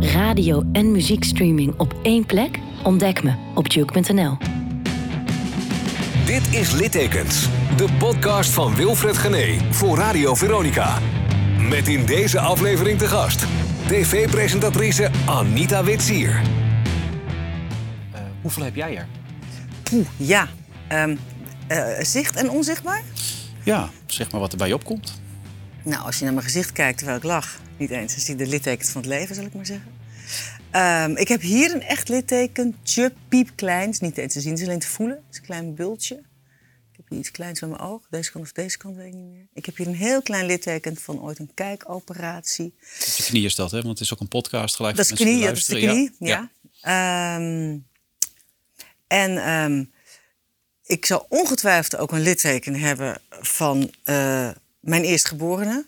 Radio en muziekstreaming op één plek? Ontdek me op duke.nl. Dit is Littekens, de podcast van Wilfred Gené voor Radio Veronica. Met in deze aflevering te gast tv-presentatrice Anita Witsier. Uh, hoeveel heb jij er? Oeh, ja. Um, uh, zicht en onzichtbaar? Ja, zeg maar wat er bij je opkomt. Nou, als je naar mijn gezicht kijkt terwijl ik lach, niet eens, dan zie je de littekens van het leven, zal ik maar zeggen. Um, ik heb hier een echt litteken, piepklein. is niet eens te zien, het is alleen te voelen. Het is een klein bultje. Ik heb hier iets kleins aan mijn oog. Deze kant of deze kant, weet ik niet meer. Ik heb hier een heel klein litteken van ooit een kijkoperatie. Op je knie is dat, hè? Want het is ook een podcast gelijk. Dat is knie, dat is de knie, ja. ja. Um, en um, ik zal ongetwijfeld ook een litteken hebben van uh, mijn eerstgeborene.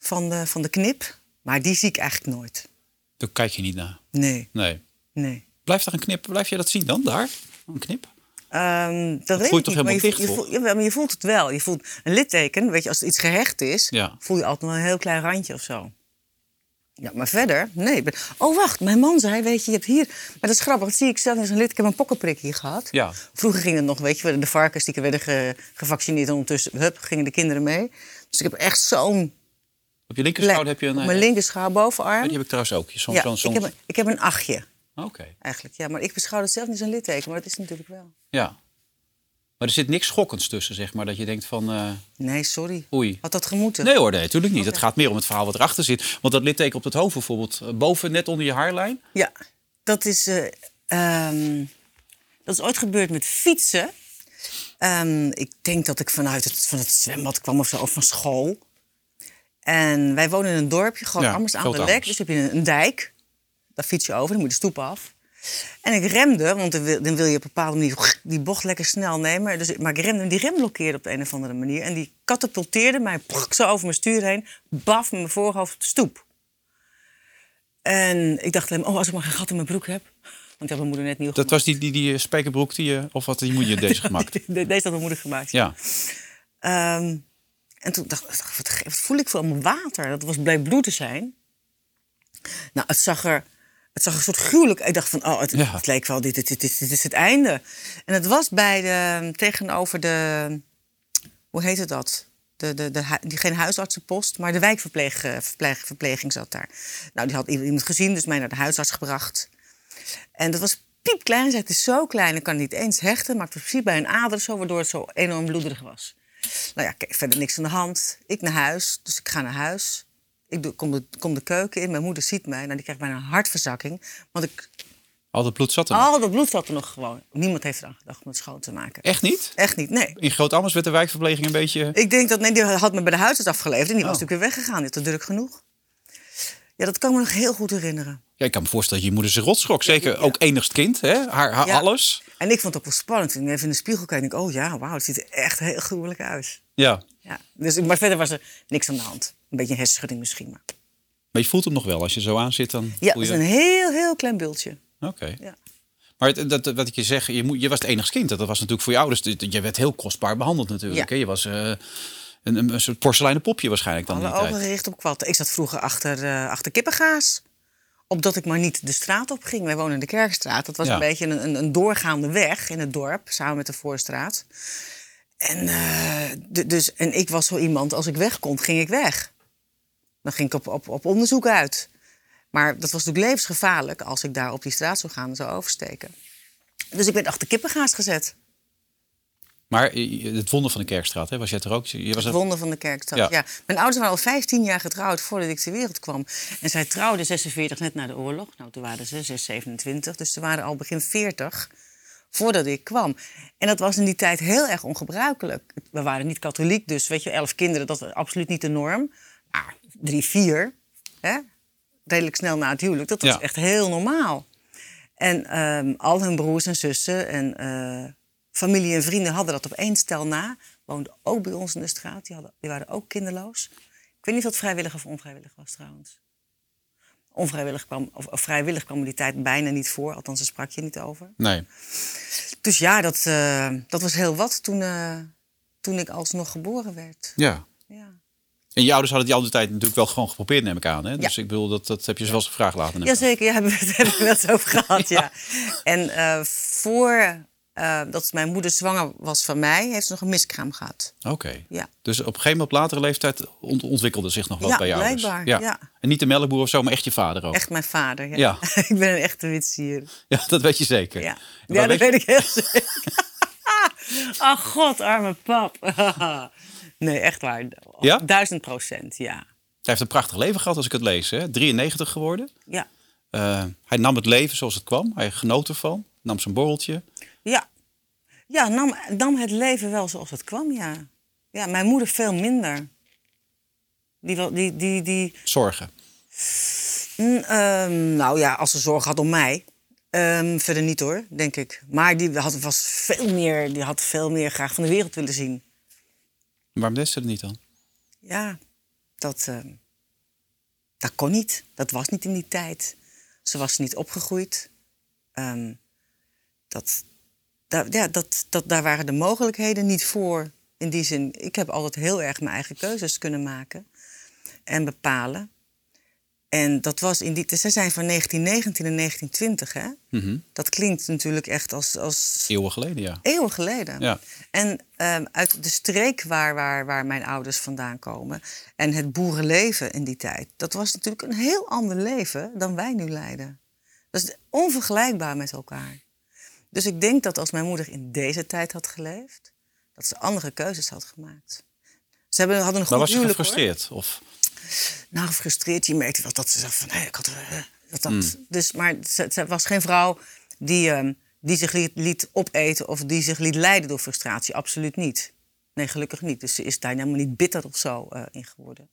Van de, van de knip. Maar die zie ik eigenlijk nooit. Daar kijk je niet naar? Nee. Nee. nee. Blijft er een knip? Blijf je dat zien dan, daar? Een knip? Um, dat, dat weet je toch niet, helemaal je, dicht, je, voelt, maar je voelt het wel. Je voelt een litteken, weet je, als er iets gehecht is, ja. voel je altijd wel een heel klein randje of zo. Ja, maar verder, nee. Oh, wacht, mijn man zei, weet je, je hebt hier... Maar dat is grappig, dat zie ik zelf in lid. Ik heb een pokkenprik hier gehad. Ja. Vroeger ging het nog, weet je, de varkens die werden ge, gevaccineerd. En ondertussen, hup, gingen de kinderen mee. Dus ik heb echt zo'n... Op je linkerschouder heb je een... Op mijn linkerschouder, bovenarm. Ja, die heb ik trouwens ook. Soms, ja, soms... Ik, heb een, ik heb een achtje. Oké. Okay. Eigenlijk, ja. Maar ik beschouw het zelf niet als een litteken, maar dat is natuurlijk wel. Ja. Maar er zit niks schokkends tussen, zeg maar. Dat je denkt van... Uh... Nee, sorry. Oei. Had dat gemoeten? Nee hoor, nee, natuurlijk niet. Okay. Het gaat meer om het verhaal wat erachter zit. Want dat litteken op het hoofd bijvoorbeeld, boven net onder je haarlijn. Ja, dat is, uh, um, dat is ooit gebeurd met fietsen. Um, ik denk dat ik vanuit het, van het zwembad kwam of zo, of van school. En wij wonen in een dorpje, gewoon ja, anders aan de lek. Dus heb je een, dijk. Daar fiets je over, dan moet je de stoep af. En ik remde, want dan wil, dan wil je op een bepaalde manier die bocht lekker snel nemen. Dus, maar ik remde, die rem blokkeerde op de een of andere manier. En die katapulteerde mij zo over mijn stuur heen. Baf met mijn voorhoofd op de stoep. En ik dacht alleen, oh, als ik maar geen gat in mijn broek heb. Want ik heb mijn moeder net nieuw Dat gemaakt. was die, die, die spijkerbroek die je, of wat, die moet je deze gemaakt? Deze had mijn moeder gemaakt. Ja. Um, en toen dacht ik, wat, wat voel ik voor allemaal water? Dat was bleek bloed te zijn. Nou, het zag er... Het zag een soort gruwelijk. Ik dacht van, oh, het, Ja. het leek wel, dit, dit, dit, dit, dit is het einde. En het was bij de, tegenover de, hoe heette dat? De, de, de, die, geen huisartsenpost, maar de wijkverpleging zat daar. Nou, die had iemand gezien, dus mij naar de huisarts gebracht. En dat was piepklein. Zei, het is zo klein, ik kan het niet eens hechten. Maar het was precies bij een ader zo, waardoor het zo enorm bloederig was. Nou ja, kijk, verder niks aan de hand. Ik naar huis, dus ik ga naar huis. Ik doe, kom, de, kom de keuken in, mijn moeder ziet mij. Nou, die krijgt bijna een hartverzakking. Want ik, Al dat bloed zat er nog. al dat bloed zat er nog gewoon. Niemand heeft eraan gedacht om het schoon te maken. Echt niet? Echt niet, nee. In Groot-Ammers werd de wijkverpleging een beetje... Ik denk dat, nee, die had me bij de huisarts afgeleverd. En die was Oh. natuurlijk weer weggegaan. Die had het druk genoeg. Ja, dat kan me nog heel goed herinneren. Ja, ik kan me voorstellen dat je moeder zich rotschrok. Zeker ook enigst kind, hè? Haar, haar Ja. alles. En ik vond het ook wel spannend. Toen ik even in de spiegel keek, ik, oh ja, wauw, het ziet er echt heel gruwelijk uit. Ja. Ja. Dus, maar verder was er niks aan de hand. Een beetje een hersenschudding misschien, maar... Maar je voelt hem nog wel. Als je zo aan zit, dan Ja, het is een heel, heel klein bultje. Oké. Ja. Maar het- dat, wat ik je zeg, je, moet, je was het enigst kind. Dat was natuurlijk voor je ouders. Je werd heel kostbaar behandeld natuurlijk. Ja. Hè? Je was eh, een, een, een soort porseleinen popje waarschijnlijk dan Alle ogen gericht op kwatten. Ik zat vroeger achter, eh, achter kippengaas. Opdat ik maar niet de straat op ging. Wij wonen in de Kerkstraat. Dat was Ja. een beetje een, een, een doorgaande weg in het dorp. Samen met de Voorstraat. En, eh, dus, en ik was zo iemand, als ik weg kon, ging ik weg. Dan ging ik op, op, op onderzoek uit. Maar dat was natuurlijk levensgevaarlijk als ik daar op die straat zou gaan en zou oversteken. Dus ik werd achter kippengaas gezet. Maar het wonder van de Kerkstraat, hè? was jij er ook? Je was Het er... wonder van de kerkstad. Ja. Ja. Mijn ouders waren al 15 jaar getrouwd voordat ik ter wereld kwam. En zij trouwden 46 net na de oorlog. Nou, toen waren ze 6, 27. Dus ze waren al begin 40 voordat ik kwam. En dat was in die tijd heel erg ongebruikelijk. We waren niet katholiek, dus weet je, elf kinderen, dat was absoluut niet de norm. Maar drie, vier, hè? redelijk snel na het huwelijk, dat was Ja. echt heel normaal. En ehm, al hun broers en zussen en eh, familie en vrienden hadden dat op één stel na. Woonden ook bij ons in de straat. Die, hadden, die waren ook kinderloos. Ik weet niet of het vrijwillig of onvrijwillig was trouwens. Onvrijwillig kwam, of, of vrijwillig kwam die tijd bijna niet voor. Althans, daar sprak je niet over. Nee. Dus ja, dat, eh, dat was heel wat toen, eh, toen ik alsnog geboren werd. Ja. Ja. En je ouders hadden die andere tijd natuurlijk wel gewoon geprobeerd, neem ik aan. Hè? Dus ik bedoel, dat, dat heb je ze wel eens gevraagd laten. Jazeker, ja, hebben we het hebben we het wel eens over gehad, ja. En eh, voor eh, dat mijn moeder zwanger was van mij, heeft ze nog een miskraam gehad. Oké. Ja. Dus op een gegeven moment op latere leeftijd ont- ontwikkelde zich nog wat Ja, bij je ouders. blijkbaar, ja. En niet de melkboer of zo, maar echt je vader ook. Echt mijn vader, ja. Ja. ik ben een echte witsier. Ja, dat weet je zeker. Ja, ja dat weet weet ik heel zeker. oh god, arme pap. nee, echt waar. Ja? Duizend procent, ja. Hij heeft een prachtig leven gehad als ik het lees. Hè? 93 geworden. Ja, Eh, hij nam het leven zoals het kwam. Hij genoot ervan. Nam zijn borreltje. Ja. Ja, nam, nam het leven wel zoals het kwam, ja. Ja, mijn moeder veel minder. Die, die, die, die, Zorgen. Mm, ehm, nou ja, als ze zorg had om mij. Ehm, verder niet hoor, denk ik. Maar die had, was veel meer, die had veel meer graag van de wereld willen zien. Waarom deed ze het niet dan? Ja, dat, ehm, dat kon niet. Dat was niet in die tijd. Ze was niet opgegroeid. Dat, daar- ja, dat, dat, daar waren de mogelijkheden niet voor. In die zin, ik heb altijd heel erg mijn eigen keuzes kunnen maken en bepalen. En dat was in die. Ze zijn van 1919 en 1920, hè? Mhm. Dat klinkt natuurlijk echt als, als Eeuwen geleden, ja. eeuwen geleden. Ja. En ehm, uit de streek waar, waar, waar mijn ouders vandaan komen en het boerenleven in die tijd, dat was natuurlijk een heel ander leven dan wij nu leiden. Dat is onvergelijkbaar met elkaar. Dus ik denk dat als mijn moeder in deze tijd had geleefd, dat ze andere keuzes had gemaakt. Ze hebben, hadden een goed Maar was je huwelijk, hoor. gefrustreerd? Of, Nou, gefrustreerd. Je merkte wel dat ze zegt van, hé, ik had... eh, dat, dat. Dus, maar ze, ze was geen vrouw die, ehm, die zich liet, liet opeten... of die zich liet leiden door frustratie. Absoluut niet. Nee, gelukkig niet. Dus ze is daar helemaal niet bitter of zo eh, in geworden.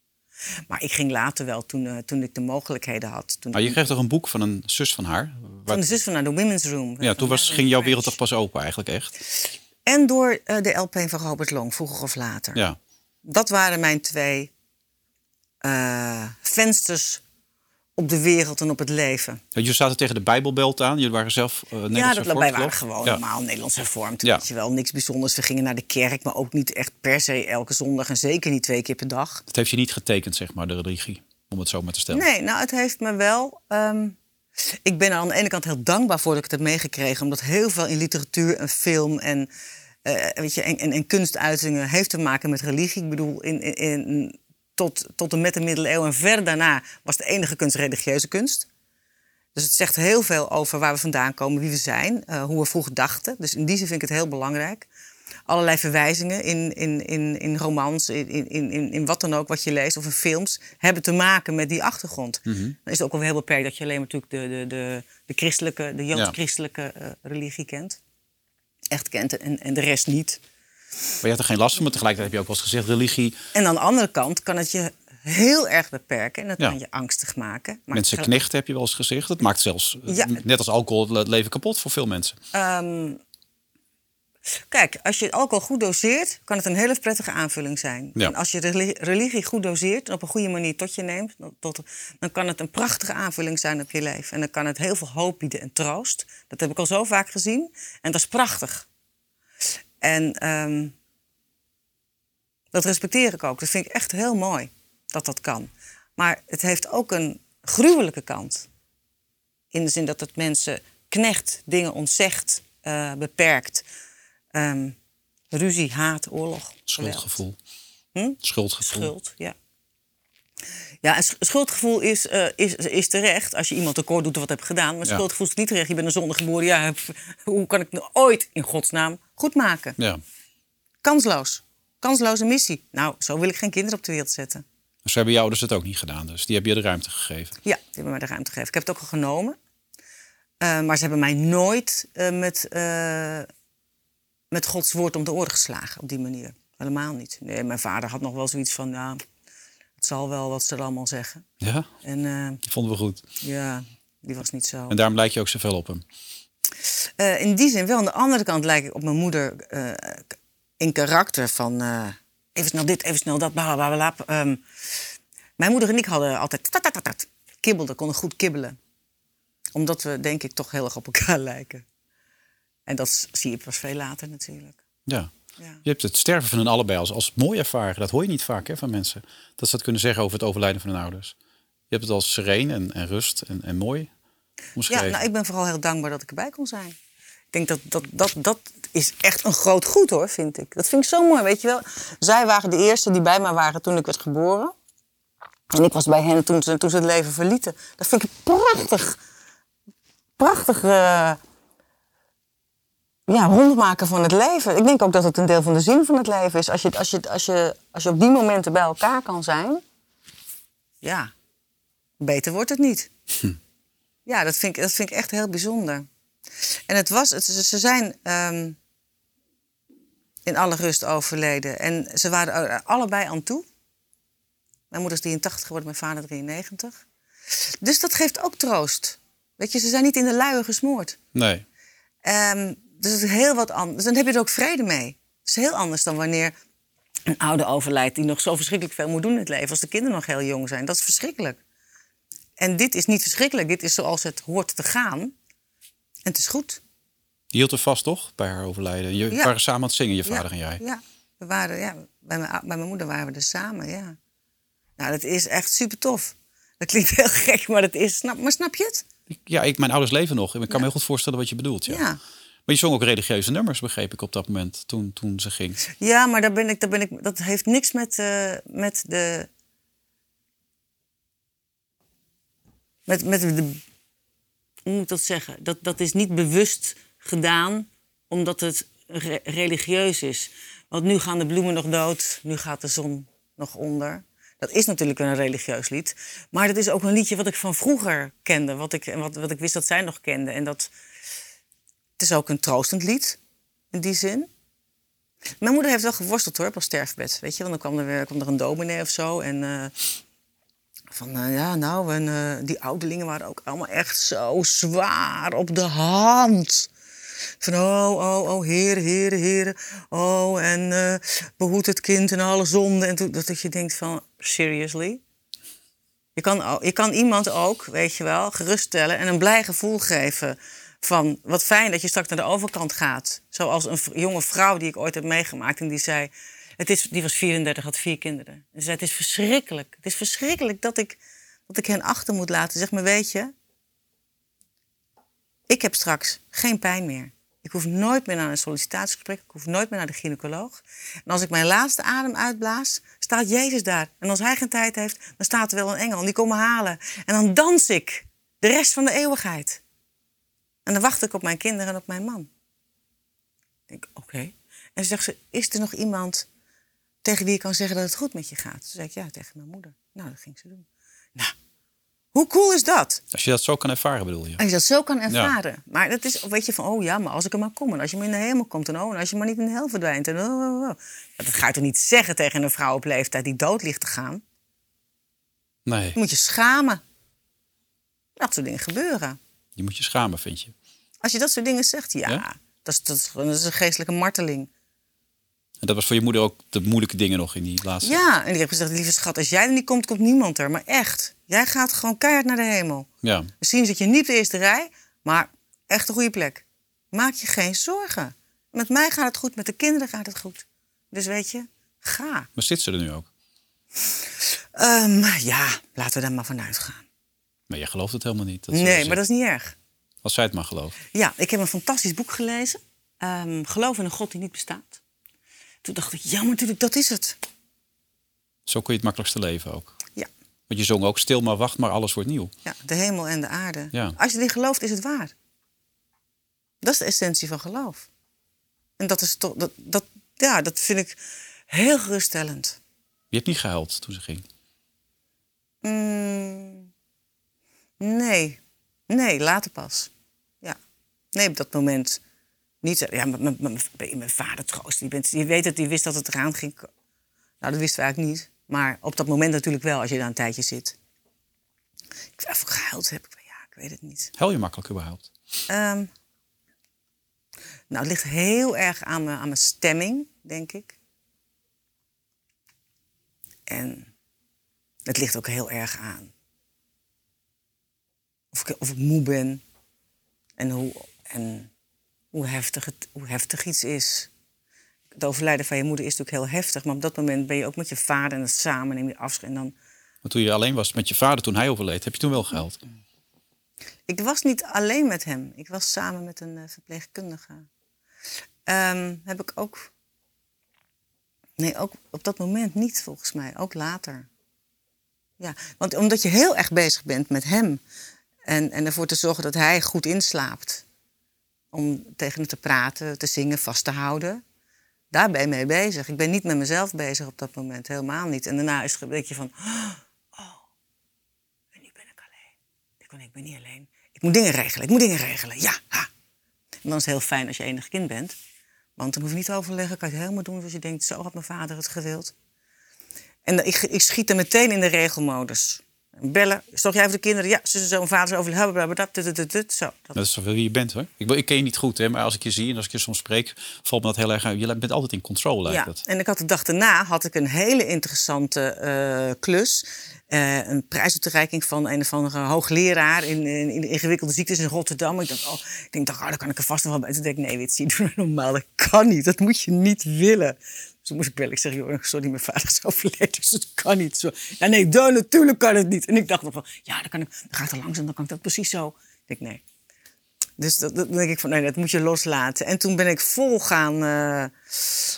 Maar ik ging later wel, toen, eh, toen ik de mogelijkheden had. Toen maar je kreeg toch een boek van een zus van haar? Waar- van de zus van naar de Women's Room. ja, toen was, ging jouw wereld toch pas open eigenlijk echt? En door eh, de LP van Robert Long, vroeger of later. Ja. Dat waren mijn twee eh, vensters op de wereld en op het leven. Jullie zaten tegen de Bijbelbelt aan. Jullie waren zelf uh, Nederlands ja, dat hervormd, wij waren gewoon Ja. normaal Nederlands hervormd. Ja. Weet je wel, niks bijzonders. We gingen naar de kerk, maar ook niet echt per se elke zondag en zeker niet twee keer per dag. Het heeft je niet getekend, zeg maar, de religie. Om het zo maar te stellen. Nee, nou, het heeft me wel. ehm, ik ben er aan de ene kant heel dankbaar voor dat ik het heb meegekregen, omdat heel veel in literatuur en film en, eh, weet je, en, en, en kunstuitingen heeft te maken met religie. Ik bedoel, in, in, in- tot, tot en met de middeleeuwen en verder daarna was de enige kunst religieuze kunst. Dus het zegt heel veel over waar we vandaan komen, wie we zijn, eh, hoe we vroeger dachten. Dus in die zin vind ik het heel belangrijk. Allerlei verwijzingen in, in, in, in romans, in, in, in, in wat dan ook wat je leest, of in films, hebben te maken met die achtergrond. Dan is het ook wel heel beperkt dat je alleen maar natuurlijk de, de, de, de christelijke, de joods-christelijke eh, religie kent. Echt kent en, en de rest niet. Maar je had er geen last van, maar tegelijkertijd heb je ook wel eens gezegd... religie, En aan de andere kant kan het je heel erg beperken en dat Ja. kan je angstig maken. Maar mensen knechten heb je wel eens gezegd. Dat maakt zelfs, eh, Ja. net als alcohol, het leven kapot voor veel mensen. Ehm, kijk, als je alcohol goed doseert, kan het een hele prettige aanvulling zijn. Ja. En als je reli- religie goed doseert en op een goede manier tot je neemt, tot, dan kan het een prachtige aanvulling zijn op je leven. En dan kan het heel veel hoop bieden en troost. Dat heb ik al zo vaak gezien. En dat is prachtig. En ehm, dat respecteer ik ook. Dat vind ik echt heel mooi dat dat kan. Maar het heeft ook een gruwelijke kant. In de zin dat het mensen knecht, dingen ontzegt, eh, beperkt. Ehm, ruzie, haat, oorlog. Schuldgevoel. Hm? Schuldgevoel. Schuld, ja. Ja, en sch- schuldgevoel is, eh, is, is terecht als je iemand tekort doet of wat hebt gedaan. Maar Ja. schuldgevoel is niet terecht. Je bent een zonde geboren. Ja, hoe kan ik nou ooit in godsnaam goed maken? Ja. Kansloos. Kansloze missie. Nou, zo wil ik geen kinderen op de wereld zetten. Dus hebben je ouders het ook niet gedaan. Dus die hebben je de ruimte gegeven. Ja, die hebben mij de ruimte gegeven. Ik heb het ook al genomen. Eh, maar ze hebben mij nooit eh, met, eh, met Gods woord om de oren geslagen op die manier. Helemaal niet. Nee, mijn vader had nog wel zoiets van, ja, het zal wel wat ze er allemaal zeggen. Ja, En die vonden we goed. ja, die was niet zo. En daarom lijk je ook zoveel op hem. Eh, in die zin wel. Aan de andere kant lijk ik op mijn moeder eh, in karakter van... eh, even snel dit, even snel dat, bla bla bla. bla. Ehm, mijn moeder en ik hadden altijd... tat, tat, tat, tat, kibbelden, konden goed kibbelen. Omdat we, denk ik, toch heel erg op elkaar lijken. En dat zie je pas veel later natuurlijk. Ja. Ja. Je hebt het sterven van hun allebei als, als mooi ervaren. Dat hoor je niet vaak hè, van mensen. Dat ze dat kunnen zeggen over het overlijden van hun ouders. Je hebt het als sereen en, en rust en, en mooi omschreven. Ja, nou, ik ben vooral heel dankbaar dat ik erbij kon zijn. Ik denk dat dat, dat dat is echt een groot goed hoor, vind ik. Dat vind ik zo mooi, weet je wel. Zij waren de eerste die bij mij waren toen ik werd geboren. En ik was bij hen toen ze, toen ze het leven verlieten. Dat vind ik prachtig. Prachtig eh, ja, rondmaken van het leven. Ik denk ook dat het een deel van de zin van het leven is. Als je, als je, als je, als je op die momenten bij elkaar kan zijn. Ja, beter wordt het niet. Ja, dat vind, ik, dat vind ik echt heel bijzonder. En het was, het, ze zijn ehm, in alle rust overleden. En ze waren er allebei aan toe. Mijn moeder is 83 geworden, mijn vader 93. Dus dat geeft ook troost. Weet je, ze zijn niet in de luier gesmoord. Nee. Ehm, dus het is heel wat anders. Dan heb je er ook vrede mee. Het is heel anders dan wanneer een oude overlijdt die nog zo verschrikkelijk veel moet doen in het leven. Als de kinderen nog heel jong zijn. Dat is verschrikkelijk. En dit is niet verschrikkelijk. Dit is zoals het hoort te gaan. En het is goed. Je hield er vast toch bij haar overlijden? Je Ja. waren samen aan het zingen, je vader ja, en jij. Ja, we waren, ja bij, mijn, bij mijn moeder waren we er samen, ja. Nou, dat is echt super tof. Dat klinkt heel gek, maar dat is... Snap, maar snap je het? Ja, ik, mijn ouders leven nog. Ik kan me heel goed voorstellen wat je bedoelt. Ja. Ja. Maar je zong ook religieuze nummers, begreep ik op dat moment, toen, toen ze ging. Ja, maar daar ben ik, daar ben ik, dat heeft niks met, eh, met de. Met, met de. Hoe moet ik dat zeggen? Dat, dat is niet bewust gedaan omdat het re- religieus is. Want nu gaan de bloemen nog dood, nu gaat de zon nog onder. Dat is natuurlijk een religieus lied. Maar dat is ook een liedje wat ik van vroeger kende. Wat ik, wat, wat ik wist dat zij nog kende. En dat, het is ook een troostend lied, in die zin. Mijn moeder heeft wel geworsteld hoor, op haar sterfbed. Weet je, want dan kwam er, kwam er een dominee of zo. En eh, van, eh, ja, nou, en eh, die ouderlingen waren ook allemaal echt zo zwaar op de hand. Van, oh, oh, oh, heren, heren, heren. Oh, en eh behoed het kind en alle zonden. En toen, dat je denkt van, seriously? Je kan, je kan iemand ook, weet je wel, geruststellen en een blij gevoel geven. Van wat fijn dat je straks naar de overkant gaat. Zoals een jonge vrouw die ik ooit heb meegemaakt. En die zei, het is, die was 34, had vier kinderen. En ze zei, het is verschrikkelijk. Het is verschrikkelijk dat ik, dat ik hen achter moet laten. Zeg maar, weet je, ik heb straks geen pijn meer. Ik hoef nooit meer naar een sollicitatiegesprek. Ik hoef nooit meer naar de gynaecoloog. En als ik mijn laatste adem uitblaas, staat Jezus daar. En als hij geen tijd heeft, dan staat er wel een engel. En die komen halen. En dan dans ik de rest van de eeuwigheid. En dan wacht ik op mijn kinderen en op mijn man. Ik denk, oké. En ze zegt ze, is er nog iemand tegen wie je kan zeggen dat het goed met je gaat? Toen zei ik, ja, tegen mijn moeder. Nou, dat ging ze doen. Nou, hoe cool is dat? Als je dat zo kan ervaren, bedoel je? Als je dat zo kan ervaren. Maar dat is, weet je, van, oh ja, maar als ik er maar kom. En als je maar in de hemel komt. En oh, en als je maar niet in de hel verdwijnt. En oh, oh, oh. Dat ga je toch niet zeggen tegen een vrouw op leeftijd die dood ligt te gaan? Nee, Je moet je schamen. Dat soort dingen gebeuren. je moet je schamen, vind je. Als je dat soort dingen zegt, ja, Ja? Dat, is, dat, is, gewoon- dat is een geestelijke marteling. En dat was voor je moeder ook de moeilijke dingen nog in die laatste... Ja, en die heeft gezegd, lieve schat, als jij er niet komt, komt niemand er. Maar echt, jij gaat gewoon keihard naar de hemel. Ja. Misschien zit je niet op de eerste rij, maar echt een goede plek. Maak je geen zorgen. Met mij gaat het goed, met de kinderen gaat het goed. Dus weet je, ga. Maar zit ze er nu ook? Ehm, ja, laten we daar maar vanuit gaan. Maar je gelooft het helemaal niet. Dat Nee, maar dat is niet erg. Als zij het maar gelooft. Ja, ik heb een fantastisch boek gelezen. Ehm, Geloof in een God die niet bestaat. Toen dacht ik, ja, maar natuurlijk, dat is het. Zo kun je het makkelijkste leven ook. Ja, Want je zong ook stil maar wacht, maar alles wordt nieuw. ja de hemel en de aarde. Ja. Als je erin gelooft, is het waar. Dat is de essentie van geloof. En dat is toch, dat, dat, ja, dat vind ik heel geruststellend. Je hebt niet gehuild toen ze ging. Mm, nee, nee, later pas. Ja, nee, op dat moment niet. Ja, mijn, vader troost. Die, bent, die weet het, die wist dat het eraan ging. Nou, dat wisten we eigenlijk niet. Maar op dat moment natuurlijk wel, als je daar een tijdje zit. Ik ik gehuild heb. Ik- Ja, ik weet het niet. Huil je makkelijk überhaupt? Ehm, nou, het ligt heel erg aan mijn, aan mijn stemming, denk ik. En het ligt ook heel erg aan of ik, of ik moe ben en hoe, en hoe, heftig het, hoe heftig iets is. het overlijden van je moeder is natuurlijk heel heftig. Maar op dat moment ben je ook met je vader en het samen neem je afscheid. En dan... Maar toen je alleen was met je vader, toen hij overleed, heb je toen wel geld? Ik was niet alleen met hem. Ik was samen met een eh, verpleegkundige. Ehm, heb ik ook... Nee, ook op dat moment niet volgens mij. Ook later. Ja, want omdat je heel erg bezig bent met hem. En, en ervoor te zorgen dat hij goed inslaapt. Om tegen hem te praten, te zingen, vast te houden. Daar ben je mee bezig. Ik ben niet met mezelf bezig op dat moment. Helemaal niet. En daarna is het beetje van... Oh, en nu ben ik alleen. Ik ben niet alleen. Ik moet dingen regelen. Ik moet dingen regelen. Ja, ha. En dan is het heel fijn als je enig kind bent. Want dan hoef je niet te overleggen. Kan je het helemaal doen zoals je denkt. Zo had mijn vader het gewild. En ik, ik schiet er meteen in de regelmodus. Bellen, zorg jij voor de kinderen? Ja, ze zo'n vader is overleden. Dat, dat, dat, dat, zo. Dat is wel wie je bent hoor. Ik, ik ken je niet goed, hè, maar als ik je zie en als ik je soms spreek, valt me dat heel erg uit. Je bent altijd in controle, lijkt Ja, het. en ik had de dag daarna had ik een hele interessante eh, klus. Eh, een prijsuitreiking van een of andere hoogleraar in, in, in de ingewikkelde ziektes in Rotterdam. Ik dacht, oh, ik denk, oh, daar kan ik er vast nog wel bij. Toen dacht ik, nee, weet je, doe normaal. Dat kan niet. Dat moet je niet willen. Toen moest ik bellen. Ik zeg, joh, sorry, mijn vader is overleden, dus dat kan niet zo. Ja, nee, dan, natuurlijk kan het niet. En ik dacht nog van, ja, dan, kan ik, dan ga ik er langs en dan kan ik dat precies zo. Ik denk, nee. Dus dat, dat denk ik van, nee, dat moet je loslaten. En toen ben ik vol gaan, eh,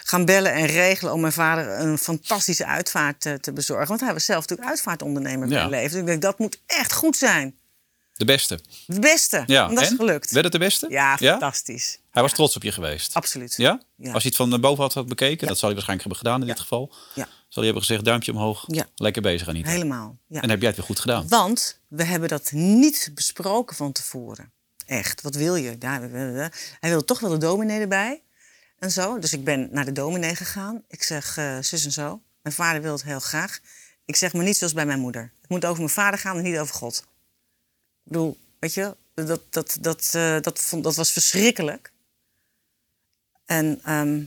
gaan bellen en regelen om mijn vader een fantastische uitvaart eh, te bezorgen. Want hij was zelf natuurlijk uitvaartondernemer bij Ja. leven. Dus ik denk, dat moet echt goed zijn. De beste. Het beste. Ja, En dat is gelukt. Werd het de beste? Ja, fantastisch. Hij was trots op je geweest. Absoluut. Ja? Ja. Als hij het van boven had, had bekeken, dat zal hij waarschijnlijk hebben gedaan in dit geval. Ja. Zal hij hebben gezegd, duimpje omhoog, lekker bezig Anita. Helemaal. Ja. En heb jij het weer goed gedaan. Want we hebben dat niet besproken van tevoren. Echt, wat wil je? Hij wilde toch wel de dominee erbij. En zo. Dus ik ben naar de dominee gegaan. Ik zeg, eh, zus en zo. Mijn vader wil het heel graag. Ik zeg maar niet zoals bij mijn moeder. Het moet over mijn vader gaan en niet over God. Ik bedoel, weet je, dat, dat, dat, eh, dat, vond, dat was verschrikkelijk. En ehm,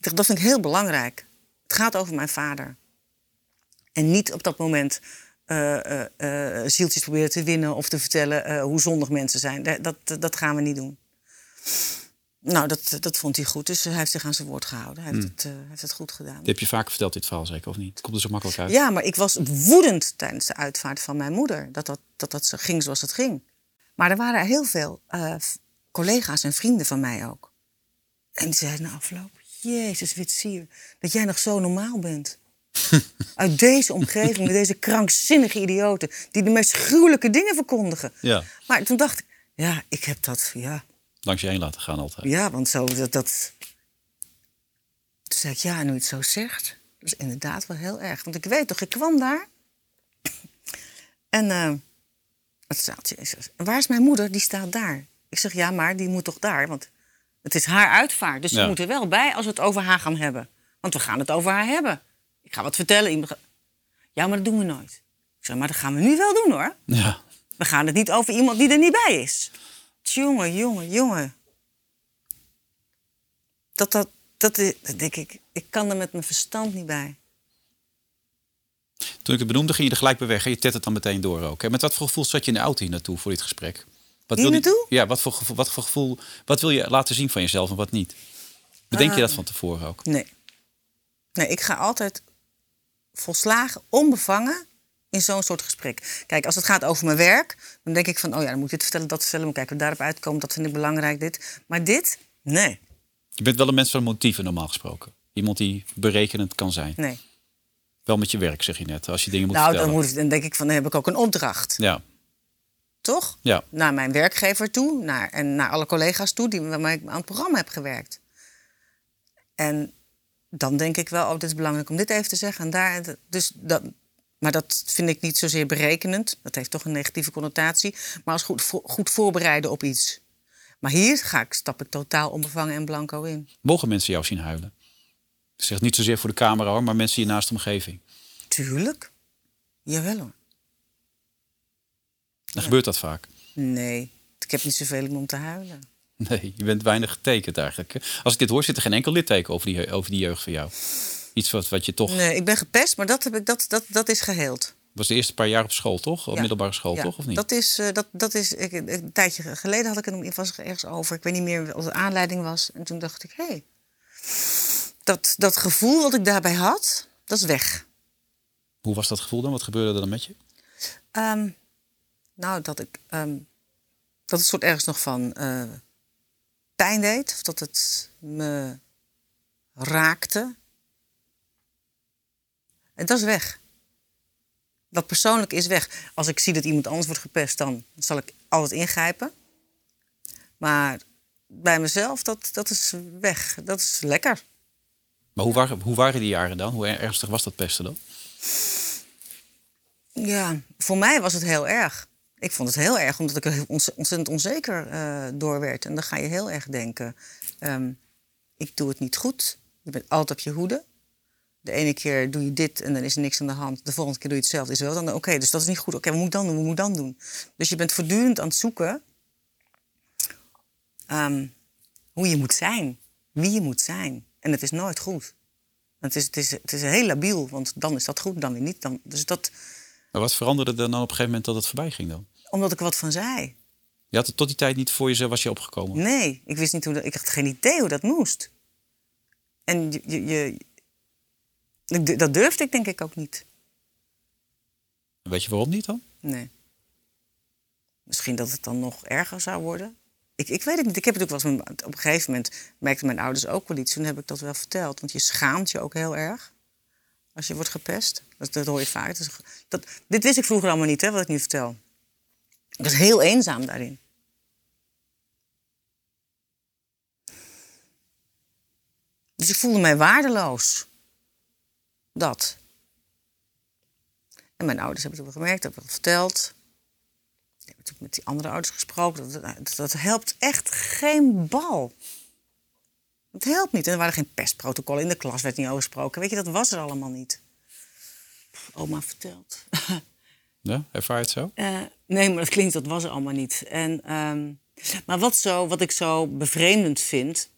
dacht, dat vind ik heel belangrijk. Het gaat over mijn vader. En niet op dat moment eh, zieltjes proberen te winnen of te vertellen hoe zondig mensen zijn. Dat, dat, dat gaan we niet doen. Nou, dat, dat vond hij goed. Dus hij heeft zich aan zijn woord gehouden. Hij heeft, het, eh, heeft het goed gedaan. Dat heb je vaker verteld, dit verhaal zeker, of niet? Het komt er zo makkelijk uit. Ja, maar ik was woedend tijdens de uitvaart van mijn moeder. Dat dat, dat, dat zo ging zoals het ging. Maar er waren heel veel collega's en vrienden van mij ook. En die zeiden na afloop... Jezus, Witsier, dat jij nog zo normaal bent. Uit deze omgeving, met deze krankzinnige idioten... die de meest gruwelijke dingen verkondigen. Ja. Maar toen dacht ik, ja, ik heb dat... Ja, Langs je heen laten gaan altijd. ja, want zo dat, dat. Toen zei ik, ja, nu het zo zegt. Dat is inderdaad wel heel erg. Want ik weet toch, ik kwam daar. En eh het zaaltje is. Waar is mijn moeder? Die staat daar. Ik zeg, ja, maar die moet toch daar? Want het is haar uitvaart. Dus Ja. ze moet er wel bij als we het over haar gaan hebben. Want we gaan het over haar hebben. Ik ga wat vertellen. Ja, maar dat doen we nooit. Ik zeg, maar dat gaan we nu wel doen hoor. Ja. We gaan het niet over iemand die er niet bij is. Jongen, jongen, jongen. Dat, dat, dat, is- dat denk ik, ik kan er met mijn verstand niet bij. Toen ik het benoemde, ging je er gelijk bij weg. En je tet het dan meteen door ook. Hè? Met wat voor gevoel zat je in de auto hier naartoe voor dit gesprek? Wat wil je- naartoe? Ja, wat voor, gevoel, wat voor gevoel... Wat wil je laten zien van jezelf en wat niet? Bedenk Ah. je dat van tevoren ook? Nee. Nee, ik ga altijd volslagen onbevangen in zo'n soort gesprek. Kijk, als het gaat over mijn werk, dan denk ik van... oh ja, dan moet ik dit vertellen, dat vertellen, moet kijken we daarop uitkomen. Dat vind ik belangrijk, dit. Maar dit, nee, Je bent wel een mens van motieven normaal gesproken. Iemand die berekenend kan zijn. nee. Wel met je werk, zeg je net. Als je dingen moet Nou, dan, vertellen. moet ik, dan denk ik van, dan heb ik ook een opdracht. Ja, Toch? ja. naar mijn werkgever toe naar, en naar alle collega's toe die, waarmee ik aan het programma heb gewerkt. En dan denk ik wel, oh, dit is belangrijk om dit even te zeggen. En daar, dus dat, maar dat vind ik niet zozeer berekenend. Dat heeft toch een negatieve connotatie. Maar als goed, vo- goed voorbereiden op iets. Maar hier ga ik, stap ik totaal onbevangen en blanco in. Mogen mensen jou zien huilen? Ik zeg niet zozeer voor de camera hoor, maar mensen hier naast de omgeving. Tuurlijk. Jawel hoor. Dan gebeurt dat vaak. Nee, ik heb niet zoveel om te huilen. Nee, je bent weinig getekend eigenlijk. Als ik dit hoor, zit er geen enkel litteken over die, over die jeugd van jou. Iets wat, wat je toch... Nee, ik ben gepest, maar dat, heb ik, dat, dat, dat is geheeld. was de eerste paar jaar op school, toch? Op Ja. middelbare school, Ja, toch? Of niet? Dat is, eh, dat, dat is ik, een tijdje geleden had ik het was er ergens over. Ik weet niet meer wat de aanleiding was. En toen dacht ik, hé, hey, Dat, dat gevoel wat ik daarbij had, dat is weg. Hoe was dat gevoel dan? Wat gebeurde er dan met je? Ehm, nou, dat ik. ehm, dat het soort ergens nog van eh, pijn deed. Of dat het me raakte. En dat is weg. Dat persoonlijk is weg. Als ik zie dat iemand anders wordt gepest, dan zal ik altijd ingrijpen. Maar bij mezelf, dat, dat is weg. Dat is lekker. Maar hoe waren, hoe waren die jaren dan? Hoe ernstig was dat pesten dan? Ja, voor mij was het heel erg. Ik vond het heel erg, omdat ik er ontz- ontzettend onzeker eh, door werd. En dan ga je heel erg denken, ehm, ik doe het niet goed. Je bent altijd op je hoede. De ene keer doe je dit en dan is er niks aan de hand. De volgende keer doe je hetzelfde, is wel dan oké, dus dat is niet goed. Oké, wat moet ik dan doen? Wat moet ik dan doen? Dus je bent voortdurend aan het zoeken ehm, hoe je moet zijn, wie je moet zijn. En het is nooit goed. Het is, het, is, het is heel labiel, want dan is dat goed, dan weer niet. Dan, dus dat, Maar wat veranderde er dan op een gegeven moment dat het voorbij ging dan? omdat ik er wat van zei. Je had het tot die tijd niet voor jezelf was je opgekomen. Nee, ik wist niet hoe dat. Ik had geen idee hoe dat moest. En je, je, dat durfde ik denk ik ook niet. Weet je waarom niet dan? Nee. Misschien dat het dan nog erger zou worden. Ik, ik weet het niet. Ik heb het ook wel eens. met- Op een gegeven moment merkten mijn ouders ook wel iets. Toen heb ik dat wel verteld. Want je schaamt je ook heel erg. Als je wordt gepest. Dat, dat hoor je vaak. Dat, dit wist ik vroeger allemaal niet, hè, wat ik nu vertel. Ik was heel eenzaam daarin. Dus ik voelde mij waardeloos. Dat. En mijn ouders hebben het ook gemerkt, hebben het verteld. Ik heb natuurlijk met die andere ouders gesproken. Dat, dat helpt echt geen bal. Het helpt niet. En er waren geen pestprotocollen. In de klas werd niet over gesproken. Weet je, dat was er allemaal niet. Pff, Oma vertelt. Ja, ervaar je het zo? Eh, nee, maar dat klinkt, dat was er allemaal niet. En, ehm, maar wat, zo, wat ik zo bevreemdend vind,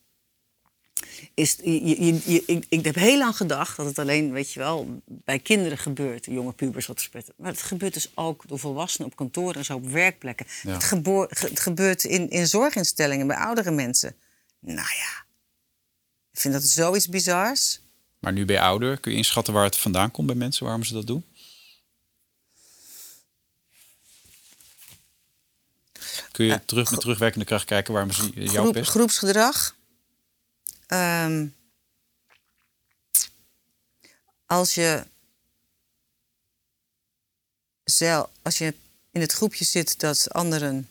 is, je, je, je- je- ik, ik heb heel lang gedacht dat het alleen, weet je wel, bij kinderen gebeurt, jonge pubers wat spetten. Maar het gebeurt dus ook door volwassenen op kantoren en zo op werkplekken. Ja. Het, geboor- ge- het gebeurt in, in zorginstellingen bij oudere mensen. Nou ja, ik vind dat zoiets bizars. Maar nu ben je ouder. Kun je inschatten waar het vandaan komt bij mensen, waarom ze dat doen? Kun je terug met terugwerkende kracht kijken waarom ze jou Groep- pesten? groepsgedrag. Ehm, als je zelf, als je in het groepje zit dat anderen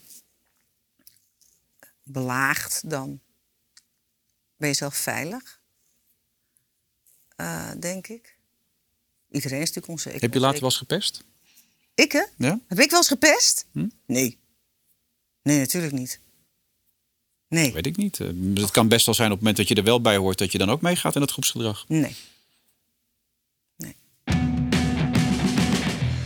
belaagt, dan ben je zelf veilig. Eh, denk ik. Iedereen is natuurlijk onzeker. Heb je later wel eens gepest? Ik, hè? Ja? Heb ik wel eens gepest? Hm? Nee. Nee, natuurlijk niet. Nee. Weet ik niet. Eh, Het kan best wel zijn op het moment dat je er wel bij hoort... dat je dan ook meegaat in het groepsgedrag. Nee.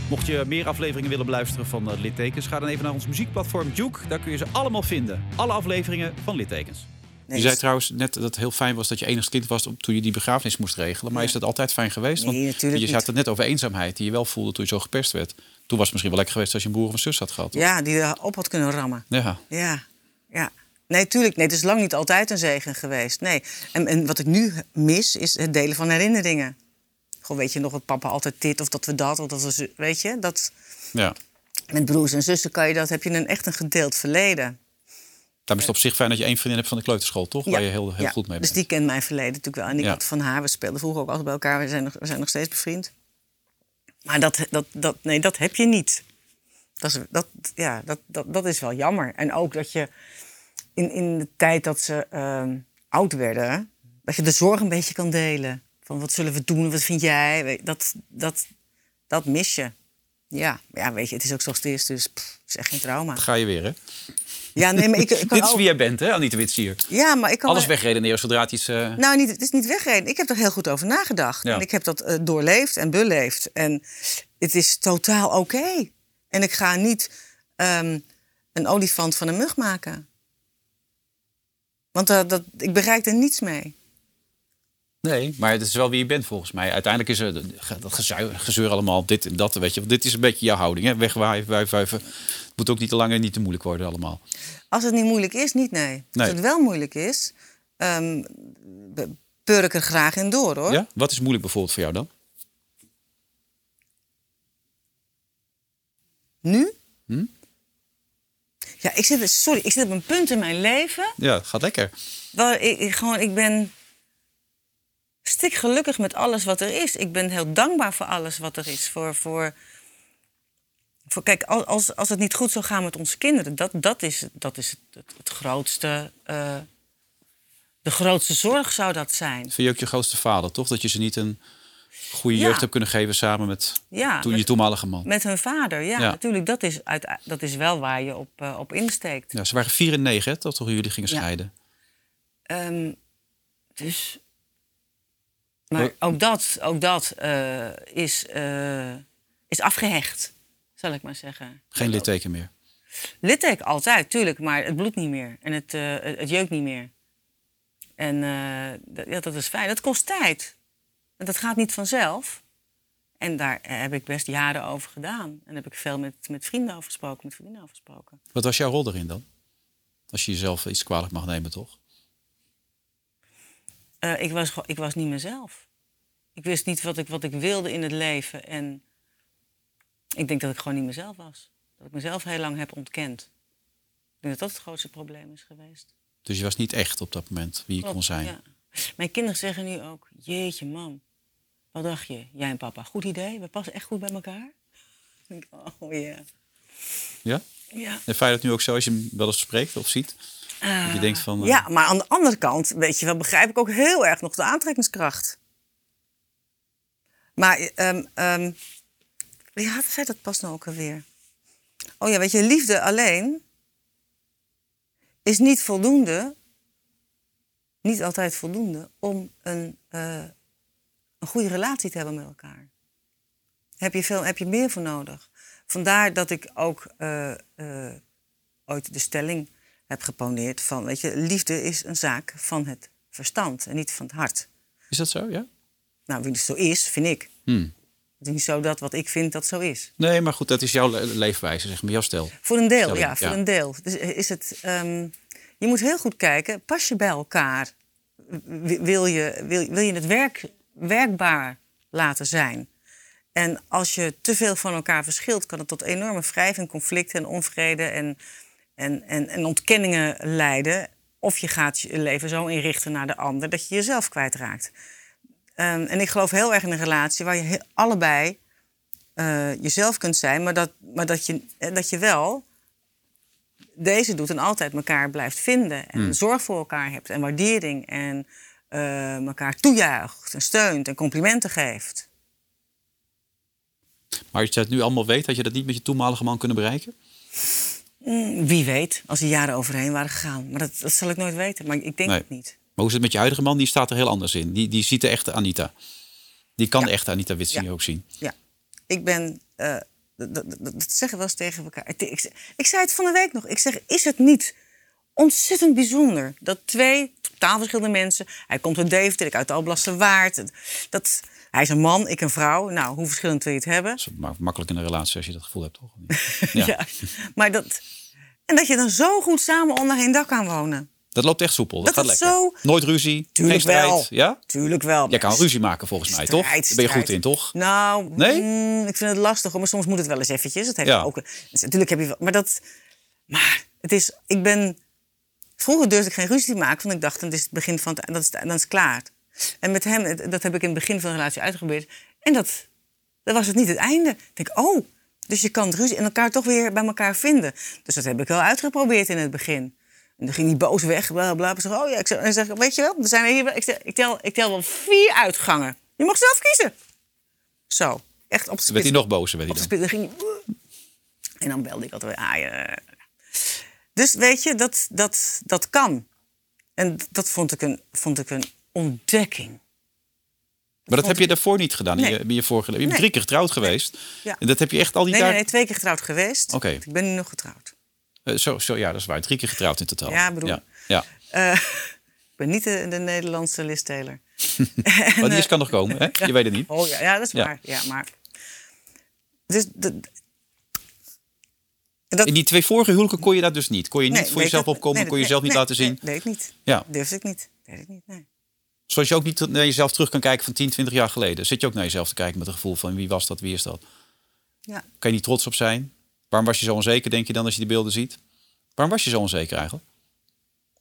Mocht je meer afleveringen willen beluisteren van eh, Littekens, ga dan even naar ons muziekplatform Juke. Daar kun je ze allemaal vinden. Alle afleveringen van Littekens. Nee. Je zei trouwens net dat het heel fijn was dat je enigst kind was... toen je die begrafenis moest regelen. Maar is dat altijd fijn geweest? Nee, natuurlijk je had het net over eenzaamheid die je wel voelde toen je zo gepest werd. Toen was het misschien wel lekker geweest als je een broer of een zus had gehad. toch? Ja, die er op had kunnen rammen. ja. Ja, ja. Nee, tuurlijk. Nee, het is lang niet altijd een zegen geweest. Nee. En, en wat ik nu mis, is het delen van herinneringen. Gewoon, weet je nog wat papa altijd dit of dat we dat of dat we... Weet je, dat... ja. Met broers en zussen kan je dat, heb je een, echt een gedeeld verleden. Dan is het op zich fijn dat je één vriendin hebt van de kleuterschool, toch? Waar je heel, heel ja. goed mee bent. Dus die kent mijn verleden natuurlijk wel. En ik Ja. had van haar, we speelden vroeger ook altijd bij elkaar. We zijn nog, we zijn nog steeds bevriend. Maar dat, dat, dat, nee, dat heb je niet. Dat is, dat, ja, dat, dat, dat is wel jammer. En ook dat je in, in de tijd dat ze ehm, oud werden... dat je de zorg een beetje kan delen. Van wat zullen we doen, wat vind jij? Dat, dat, dat mis je. Ja, ja, weet je, het is ook zoals het is, dus pff, het is echt geen trauma. Ga je weer, hè? Ja, nee, maar ik, ik Dit is ook- wie jij bent, hè, Anita Witsier? Ja, maar ik kan Alles wel- wegredeneren zodra het iets... eh, Nou, niet, het is niet weggereden. Ik heb er heel goed over nagedacht. Ja. En ik heb dat eh, doorleefd en beleefd. En het is totaal oké. En ik ga niet ehm, een olifant van een mug maken. Want eh, dat, ik bereik er niets mee. Nee, maar het is wel wie je bent volgens mij. Uiteindelijk is er dat gezeur, gezeur allemaal, dit en dat, weet je. Want dit is een beetje jouw houding, hè? Wegwaaien. Het moet ook niet te lang en niet te moeilijk worden allemaal. Als het niet moeilijk is, niet nee. Nee. Als het wel moeilijk is, peur ik er graag in door, hoor. Ja? Wat is moeilijk bijvoorbeeld voor jou dan? Nu? Hm? Ja, ik zit, sorry, ik zit op een punt in mijn leven Ja, gaat lekker. waar ik, ik gewoon, ik ben stik gelukkig met alles wat er is. Ik ben heel dankbaar voor alles wat er is. Voor, voor, voor, kijk, al- als, als het niet goed zou gaan met onze kinderen, dat, dat is, dat is het, het grootste. eh, de grootste zorg zou dat zijn. Vind je ook je grootste vader, toch? Dat je ze niet een goede Ja. jeugd hebt kunnen geven samen met Ja, toen je met, toenmalige man. met hun vader. Ja, Ja. natuurlijk. Dat is, uit, dat is wel waar je op, eh, op insteekt. Ja, ze waren vier en negen, hè, tot jullie gingen scheiden. Ehm, dus. Maar ook dat, ook dat eh, is, eh, is afgehecht, zal ik maar zeggen. Geen litteken meer. Litteken altijd, tuurlijk, maar het bloedt niet meer. En het, eh, het, jeukt niet meer. En dat, ja, dat is fijn. Dat kost tijd. En dat gaat niet vanzelf. En daar heb ik best jaren over gedaan. En heb ik veel met, met vrienden over gesproken, met vriendinnen over gesproken. Wat was jouw rol erin dan? Als je jezelf iets kwalijk mag nemen, toch? Eh, ik, was, ik was niet mezelf. Ik wist niet wat ik, wat ik wilde in het leven. En ik denk dat ik gewoon niet mezelf was. Dat ik mezelf heel lang heb ontkend. Ik denk dat dat het grootste probleem is geweest. Dus je was niet echt op dat moment wie je kon zijn. ja. Mijn kinderen zeggen nu ook: Jeetje, mam. Wat dacht je? Jij en papa, goed idee? We passen echt goed bij elkaar? Oh ja. Ja? Ja. En vind je dat nu ook zo als je hem wel eens spreekt of ziet? Dat je denkt van... eh, Ja, maar aan de andere kant, weet je wel, begrijp ik ook heel erg nog de aantrekkingskracht. Maar, ehm wie had zei dat pas nou ook alweer? Oh ja, weet je, liefde alleen is niet voldoende, niet altijd voldoende, om een, eh, een goede relatie te hebben met elkaar. Heb je, veel, heb je meer voor nodig. Vandaar dat ik ook eh, eh, ooit de stelling heb geponeerd van, weet je, liefde is een zaak van het verstand en niet van het hart. Is dat zo, ja? Nou, wie het zo is, vind ik. Hmm. Het is niet zo dat wat ik vind dat zo is. Nee, maar goed, dat is jouw le- leefwijze, zeg maar, jouw stijl. Voor een deel, Stelling, ja, voor ja. een deel. Dus is het, ehm, je moet heel goed kijken, pas je bij elkaar? Wil je, wil, wil je het werk, werkbaar laten zijn? En als je te veel van elkaar verschilt, kan het tot enorme wrijving, conflicten en onvrede en, en, en, en ontkenningen leiden. Of je gaat je leven zo inrichten naar de ander dat je jezelf kwijtraakt. Ehm, en ik geloof heel erg in een relatie waar je he- allebei eh, jezelf kunt zijn, maar dat, maar dat, je, eh, dat je wel deze doet en altijd elkaar blijft vinden. En zorg voor elkaar hebt en waardering en eh, elkaar toejuicht en steunt en complimenten geeft. Maar als je het nu allemaal weet, had je dat niet met je toenmalige man kunnen bereiken? Mm, Wie weet, als die jaren overheen waren gegaan. Maar dat, dat zal ik nooit weten, maar ik denk Nee. het niet. Maar hoe is het met je huidige man? Die staat er heel anders in. Die, die ziet de echte Anita. Die kan Ja. echte Anita Witsinger Ja. ook zien. Ja, ik ben. eh, dat, dat, dat- dat zeggen we wel eens tegen elkaar. Ik, ik, ik zei het van de week nog. Ik zeg: Is het niet ontzettend bijzonder dat twee totaal verschillende mensen. Hij komt uit Deventer, ik uit Alblasse Waard. Dat, hij is een man, ik een vrouw. Nou, hoe verschillend wil je het hebben? Dat is ma- makkelijk in een relatie als je dat gevoel hebt, toch? Ja. Ja. Maar dat. En dat je dan zo goed samen onder één dak kan wonen. Dat loopt echt soepel. Dat, Dat gaat lekker. zo- Nooit ruzie, Tuurlijk geen strijd. wel. Ja? Tuurlijk wel. Jij kan ruzie maken volgens mij, toch? Strijd, Daar ben je goed in, toch? Nou, Nee? mm, ik vind het lastig, maar soms moet het wel eens eventjes. Het heeft Ja. ook, dus natuurlijk heb je wel, maar dat, maar het is, ik ben, vroeger durfde ik geen ruzie te maken, want ik dacht, dan is het begin van, het, dat is, dan is het klaar. En met hem, het- dat heb ik in het begin van de relatie uitgeprobeerd. En dat, dat was het niet het einde. Ik denk, oh, dus je kan ruzie en elkaar toch weer bij elkaar vinden. Dus dat heb ik wel uitgeprobeerd in het begin. En dan ging hij boos weg, bla bla. Zeg, oh ja, ik zeg, en zeg, weet je wel, er zijn er hier, ik, ik, tel, ik tel wel vier uitgangen. Je mag zelf kiezen. Zo, echt op de Werd hij spits. nog werd Op de hij dan? spits. Dan ging hij, en dan belde ik altijd weer, ah, ja. Dus weet je, dat, dat, dat kan. En dat vond ik een, vond ik een ontdekking. Maar dat heb je daarvoor niet gedaan Nee. je, in je vorige. Je bent Nee. drie keer getrouwd geweest. Ja. En dat heb je echt al die Nee, nee, dagen... nee, twee keer getrouwd geweest. Oké. Ik ben nu nog getrouwd. Eh, zo, zo, ja, dat is waar. Drie keer getrouwd in totaal. Ja, bedoel- Ja, ja. Eh, ik ben niet de, de Nederlandse Liz Taylor. Maar die is kan nog komen, hè? Je weet het niet. Oh ja, ja dat is waar. Ja, maar... Dus de, en dat, In die twee vorige huwelijken kon je dat dus niet. Kon je niet nee, voor jezelf dat- opkomen, nee, kon je jezelf niet laten zien. Nee, deed ik niet. Ja. Durfde ik niet. Deed ik niet, nee. Zoals je ook niet naar jezelf terug kan kijken van 10, 20 jaar geleden. Zit je ook naar jezelf te kijken met een gevoel van wie was dat, wie is dat? Ja. Kan je niet trots op zijn? Waarom was je zo onzeker, denk je dan, als je die beelden ziet? Waarom was je zo onzeker eigenlijk?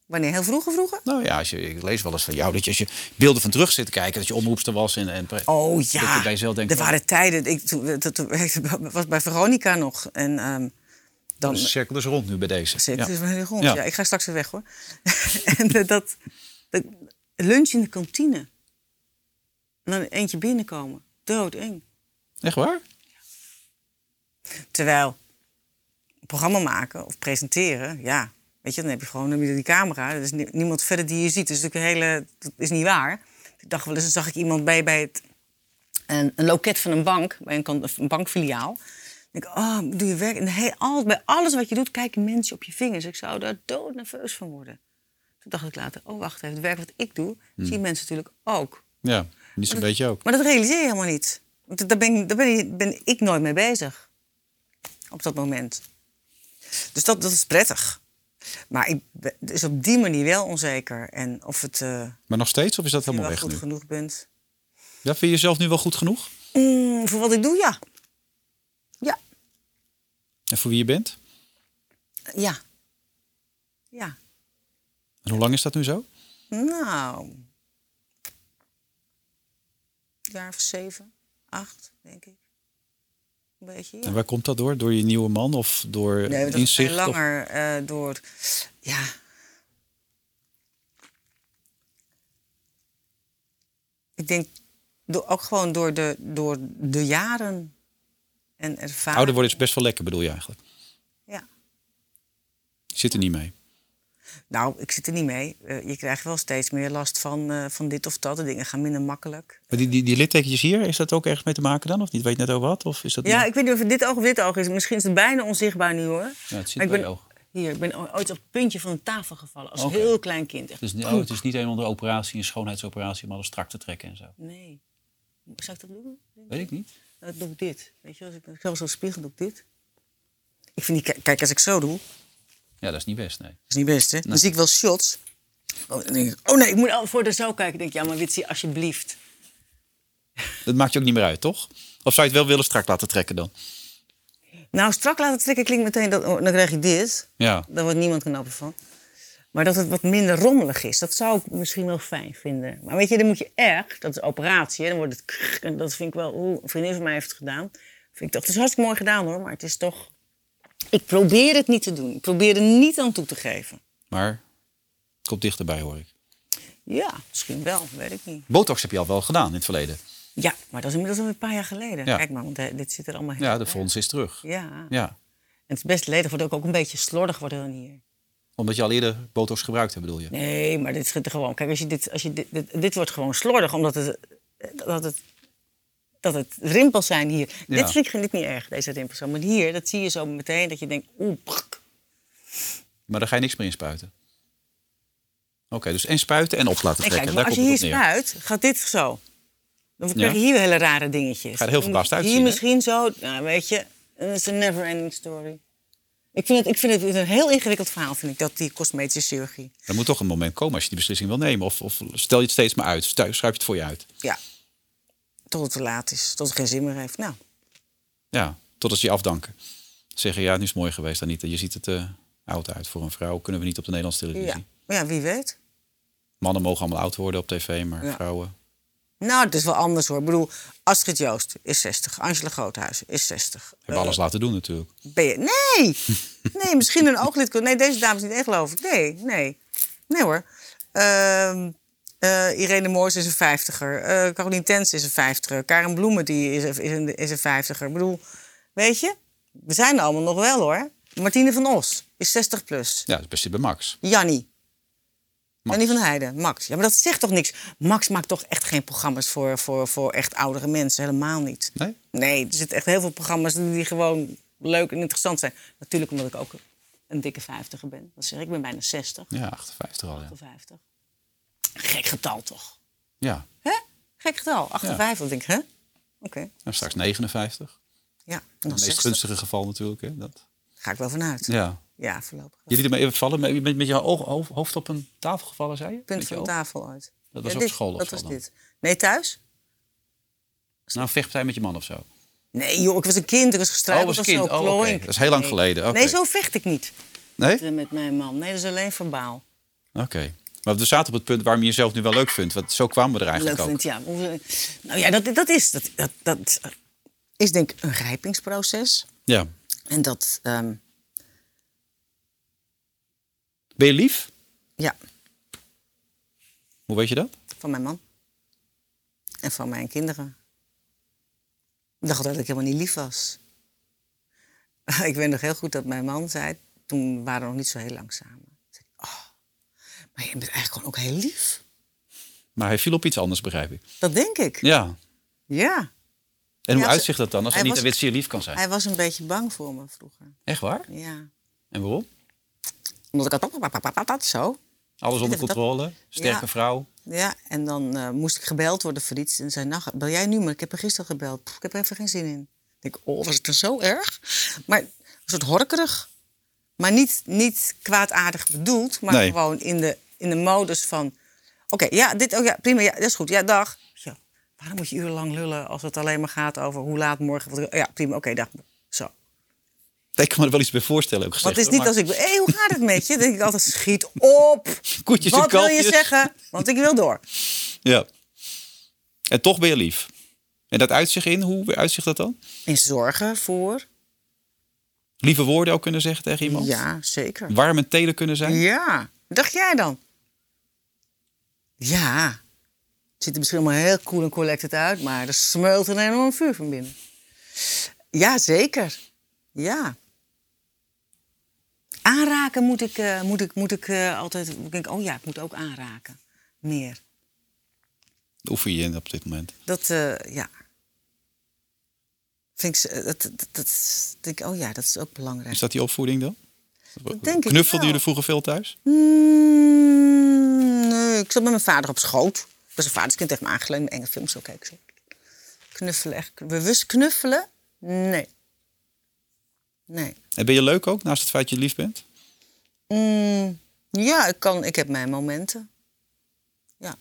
Wanneer? Heel vroeger vroeger? Nou ja, als je, ik lees wel eens van jou dat je als je beelden van terug zit te kijken, dat je omroepster was en, en Oh dat ja, je bij jezelf denkt, er waren tijden. Ik toen- dat dat was bij Veronica nog. En ehm, dan de cirkel is rond nu bij deze. Ja. is wel heel goed. Ja. Ja. ik ga straks weer weg hoor. en eh, dat, dat lunch in de kantine. En dan eentje binnenkomen. Doodeng. Echt waar? Terwijl programma maken of presenteren, ja, weet je, dan heb je gewoon die camera. Er is ni- niemand verder die je ziet. Dus dat is, natuurlijk een hele, dat is niet waar. Ik dacht wel eens, dan zag ik iemand bij, bij het, een, een loket van een bank, bij een bankfiliaal. Dan denk ik, oh, doe je werk. En al, bij alles wat je doet, kijken mensen op je vingers. Ik zou daar dood nerveus van worden. Toen dacht ik later, oh wacht even, het werk wat ik doe, zien mensen natuurlijk ook. Ja, niet zo'n beetje ook. Maar dat realiseer je helemaal niet. Want daar ben, ik- daar ben, ik- ben ik nooit mee bezig. Op dat moment. Dus dat, dat is prettig. Maar ik ben dus op die manier wel onzeker. En of het eh, Maar nog steeds, of is dat je helemaal weg goed nu? genoeg bent. Ja, vind je jezelf nu wel goed genoeg? Mm, voor wat ik doe. Ja. En voor wie je bent? Ja. Ja. En hoe lang is dat nu zo? Nou. Een jaar of zeven, acht, denk ik. Een beetje, ja. En waar komt dat door? Door je nieuwe man of door Nee, dat is inzicht? of- langer eh, door. Ja. Ik denk ook gewoon door de, door de jaren en. Ouder worden is best wel lekker, bedoel je eigenlijk? Ja. Je zit er niet mee. Nou, ik zit er niet mee. Eh, je krijgt wel steeds meer last van, eh, van dit of dat. De dingen gaan minder makkelijk. Maar die, die, die littekentjes hier, is dat ook ergens mee te maken dan? Of niet? Weet je net over wat? Of is dat Ja, niet? ik weet niet of het dit oog of dit oog is. Misschien is het bijna onzichtbaar nu hoor. Ja, het zit Maar ik bij ben, je oog. Hier, ik ben ooit op het puntje van een tafel gevallen. Als heel klein kind. Echt. Dus, oh, het is niet eenmaal de operatie, een schoonheidsoperatie, maar alles strak te trekken en zo. Nee. Zou ik dat doen? Weet ik niet. Dan doe ik dit. Weet je, als ik zelf zo spiegel, doe ik dit. Ik vind die, kijk, als ik zo doe, Ja, dat is niet best, nee. dat is niet best, hè? Dan zie ik wel shots. Oh, dan denk ik, oh nee, ik moet al voor de zo kijken. Dan denk ik, ja, maar Witsie, alsjeblieft. Dat maakt je ook niet meer uit, toch? Of zou je het wel willen strak laten trekken dan? Nou, strak laten trekken klinkt meteen, dat, oh, dan krijg je dit. Ja. Daar wordt niemand knapper van. Maar dat het wat minder rommelig is, dat zou ik misschien wel fijn vinden. Maar weet je, dan moet je echt, dat is operatie, hè, dan wordt het krrr, en dat vind ik wel, oeh, een vriendin van mij heeft het gedaan. Vind ik toch, het is hartstikke mooi gedaan hoor, maar het is toch, ik probeer het niet te doen. Ik probeer er niet aan toe te geven. Maar het komt dichterbij, hoor ik. Ja, misschien wel, weet ik niet. Botox heb je al wel gedaan in het verleden. Ja, maar dat is inmiddels alweer een paar jaar geleden. Ja. Kijk maar, want eh, dit zit er allemaal heel Ja, de fonds is terug. Ja. en Ja. het is best ledig, wordt ook, ook een beetje slordig worden dan hier. Omdat je al eerder botox gebruikt hebt, bedoel je? Nee, maar dit schiet er gewoon. Kijk, als je dit, als je dit, dit, dit wordt gewoon slordig, omdat het, dat het, dat het rimpels zijn hier. Ja. Dit vind ik dit niet erg, deze rimpels. Maar hier, dat zie je zo meteen, dat je denkt, oeh. Maar daar ga je niks meer in spuiten. Oké, dus en spuiten en op laten En trekken. kijk, maar daar als je hier spuit, gaat dit zo. Dan krijg je hier hele rare dingetjes. Gaat er heel verbaasd Hier uitzien, hè? misschien zo, nou, weet je, het is een never-ending story. Ik vind, het, ik vind het een heel ingewikkeld verhaal, vind ik, dat die cosmetische chirurgie. Er moet toch een moment komen als je die beslissing wil nemen. Of, of stel je het steeds maar uit. Schuif je het voor je uit. Ja, tot het te laat is, tot het geen zin meer heeft. Nou, Ja, totdat ze je afdanken. Zeggen, ja, nu is het mooi geweest, Anita. Je ziet het eh, oud uit. Voor een vrouw kunnen we niet op de Nederlandse televisie. ja. Maar ja, wie weet. Mannen mogen allemaal oud worden op tv, maar Ja. vrouwen... Nou, het is wel anders hoor. Ik bedoel, Astrid Joost is 60. Angela Groothuizen is 60. Hebben alles laten doen natuurlijk. Ben je... Nee! Nee, misschien een ooglid. Nee, deze dame is niet echt, geloof ik. Nee, nee. Nee hoor. Ehm, eh, Irene Moors is een vijftiger. Eh Caroline Tens is een vijftiger. Karen Bloemen die is, is, een, is een vijftiger. Ik bedoel, weet je, we zijn er allemaal nog wel hoor. Martine van Os is 60 plus. Ja, dat is best bij Max. Jannie. Jannie van Heijden, Max. Ja, maar dat zegt toch niks? Max maakt toch echt geen programma's voor, voor, voor echt oudere mensen. Helemaal niet. Nee? Nee, er zitten echt heel veel programma's die gewoon leuk en interessant zijn. Natuurlijk omdat ik ook een dikke vijftiger ben. Dat zeg ik, ik ben bijna 60, Ja, 58 al, ja. 58. Gek getal toch? Ja, Hè? Gek getal, 58. Dan denk ik, hè? Oké, en straks 59. ja. En Het meest 60. gunstige geval natuurlijk. Hè? Dat... Ga ik wel vanuit. Ja, Ja. voorlopig. Jullie ermee even vallen, met, met, met je hoofd op een tafel gevallen, zei je? Punt Met je van de tafel uit. Dat was Ja, op dit- school of Dat was dan? dit. Nee, thuis? Nou, vechtpartij met je man of zo? Nee, joh, ik was een kind, ik was gestruikeld. Oh, was kind. zo Oh, klooien. Dat is heel lang Nee. geleden. Nee, zo vecht ik niet Nee? eh, met mijn man. Nee, dat is alleen verbaal. Oké. Maar we zaten op het punt waarom je jezelf nu wel leuk vindt. Want zo kwamen we er eigenlijk Leuk ook. vindt, ja. Hoe- Nou ja, dat, dat, is, dat, dat, dat is denk ik een rijpingsproces. Ja. En dat, ehm, Ben je lief? ja, Hoe weet je dat? van mijn man. En van mijn kinderen. Ik dacht dat ik helemaal niet lief was. ik weet nog heel goed dat mijn man zei... Toen waren we nog niet zo heel lang samen. Zei oh, maar je bent eigenlijk gewoon ook heel lief. Maar hij viel op iets anders, begrijp ik. Dat denk ik. Ja. Ja. En hoe Ja, uitzicht dat dan als hij hij niet was- een wit zeer lief kan zijn? Hij was een beetje bang voor me vroeger. Echt waar? Ja. En waarom? Omdat ik had zo. Alles onder Dat- controle? Sterke Ja. vrouw? Ja, en dan eh, moest ik gebeld worden voor iets. En zei, nou, bel jij nu? Maar ik heb er gisteren gebeld. Pff, ik heb er even geen zin in. Ik denk, oh, was het dan zo erg? Maar een soort horkerig. Maar niet, niet kwaadaardig bedoeld. Maar Nee. gewoon in de, in de modus van... Oké, ja, dit, oh ja, prima, ja, dat is goed. Ja, dag. Ja, waarom moet je urenlang lullen als het alleen maar gaat over hoe laat morgen... Ja, prima, oké, dag. Zo. Ik kan me er wel iets bij voorstellen, ook gezegd. Want het is niet maar- als ik... Hé, hoe gaat het met je? Dan denk ik altijd, schiet op. Koetjes en Wat wil je zeggen? Want ik wil door. Ja. En toch ben je lief. En dat uitzicht in, hoe uitzicht dat dan? In zorgen voor... Lieve woorden ook kunnen zeggen tegen iemand? Ja, zeker. Warm en teder kunnen zijn? Ja, dacht jij dan? Ja. Het ziet er misschien allemaal heel cool en collected uit, maar er smeult een enorm vuur van binnen. Ja, zeker. Ja. Aanraken moet ik, eh, moet ik, moet ik eh, altijd... Ik denk, oh ja, ik moet ook aanraken. Meer. Oefen je in op dit moment? Dat, eh, ja. Vind ik, dat, dat, dat, denk ik, oh ja, dat is ook belangrijk. Is dat die opvoeding dan? denk ik Knuffelden wel. jullie vroeger veel thuis? Mm, nee, ik zat met mijn vader op schoot. Ik was een vaderskind tegen me aangeleund. Enge films zo kijken. Knuffelen, echt. Bewust knuffelen? Nee. Nee. En ben je leuk ook, naast het feit dat je lief bent? Mm, ja, ik, kan, ik heb mijn momenten. Ja.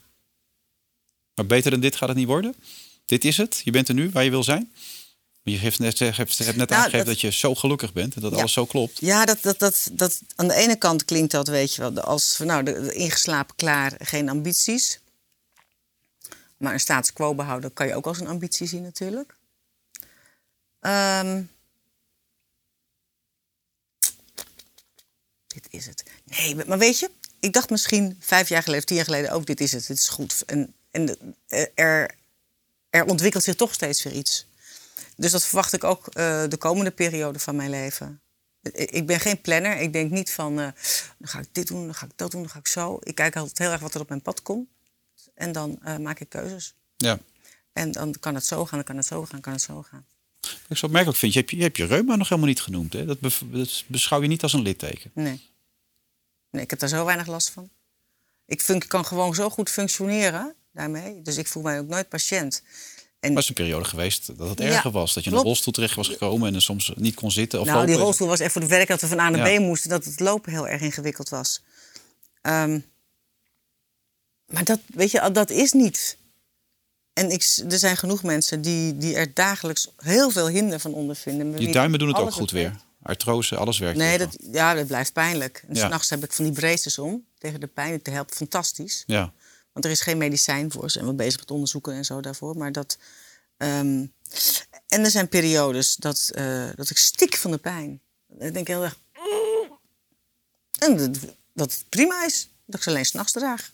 Maar beter dan dit gaat het niet worden? Dit is het? Je bent er nu waar je wil zijn? Je hebt net, hebt, hebt net Nou, aangegeven dat- dat... je zo gelukkig bent en dat Ja. alles zo klopt. Ja, dat, dat, dat, dat, aan de ene kant klinkt dat, weet je wel, als nou, de, de ingeslapen klaar, geen ambities. Maar een status quo behouden kan je ook als een ambitie zien, natuurlijk. Ehm, dit is het. Nee, maar weet je, ik dacht misschien vijf jaar geleden, of tien jaar geleden ook, dit is het, dit is goed. En, en de- er, er ontwikkelt zich toch steeds weer iets. Dus dat verwacht ik ook eh, de komende periode van mijn leven. Ik ben geen planner. Ik denk niet van, eh, dan ga ik dit doen, dan ga ik dat doen, dan ga ik zo. Ik kijk altijd heel erg wat er op mijn pad komt. En dan eh, maak ik keuzes. Ja. En dan kan het zo gaan, dan kan het zo gaan, kan het zo gaan. Wat ik zo opmerkelijk vind, je hebt je, je, hebt je reuma nog helemaal niet genoemd. Hè? Dat, beschouw je niet als een litteken. Nee. Nee, ik heb daar zo weinig last van. Ik fun- kan gewoon zo goed functioneren daarmee. Dus ik voel mij ook nooit patiënt. En Maar het is een periode geweest dat het Ja, erger was. Dat je in een rolstoel terecht was gekomen en er soms niet kon zitten of nou, die rolstoel was echt voor de werk dat we van A naar Ja. B moesten. Dat het lopen heel erg ingewikkeld was. Ehm, maar dat, weet je, dat is niet. En ik, er zijn genoeg mensen die, die er dagelijks heel veel hinder van ondervinden. Je duimen doen het ook goed weer. Artrose, alles werkt Nee, dat, ja, dat blijft pijnlijk. En Ja. s'nachts heb ik van die braces om tegen de pijn. Het helpt fantastisch. Ja. Want er is geen medicijn voor. Ze zijn wel bezig met onderzoeken en zo daarvoor. Maar dat. ehm, en er zijn periodes dat, eh, dat ik stik van de pijn. Ik denk heel erg. En dat, dat het prima is dat ik ze alleen s'nachts draag.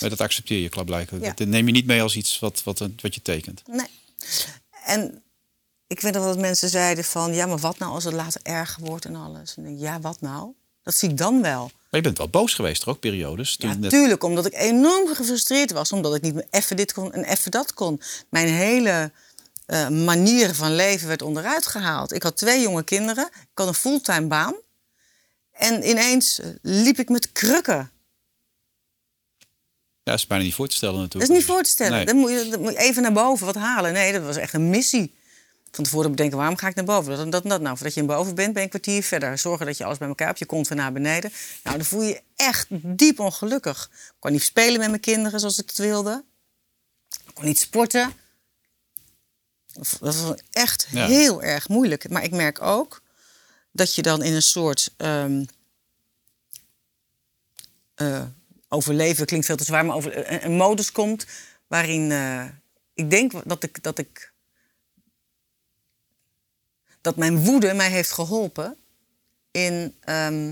Maar dat accepteer je klaarblijkelijk. Ja. Dat neem je niet mee als iets wat, wat, wat je tekent. Nee. En ik weet nog dat mensen zeiden van... ja, maar wat nou als het later erger wordt en alles? En ik denk, ja, wat nou? Dat zie ik dan wel. Maar je bent wel boos geweest, er ook periodes. Toen Ja, net- tuurlijk, omdat ik enorm gefrustreerd was. Omdat ik niet even dit kon en even dat kon. Mijn hele eh, manier van leven werd onderuit gehaald. Ik had twee jonge kinderen. Ik had een fulltime baan. En ineens eh, liep ik met krukken. Ja, dat is bijna niet voor te stellen Dat natuurlijk. is niet voor te stellen. Nee. Dan, moet je, dan moet je even naar boven wat halen. Nee, dat was echt een missie. van tevoren bedenken, waarom ga ik naar boven? Dat en dat dat. Nou, voordat je boven bent, ben je een kwartier verder. Zorgen dat je alles bij elkaar hebt, je komt weer naar beneden. Nou, dan voel je je echt diep ongelukkig. Ik kon niet spelen met mijn kinderen zoals ik het wilde. Ik kon niet sporten. Dat was echt Ja. heel erg moeilijk. Maar ik merk ook dat je dan in een soort ehm, eh, overleven klinkt veel te zwaar, maar over een, een modus komt waarin eh, ik denk dat ik, dat ik dat mijn woede mij heeft geholpen in, ehm,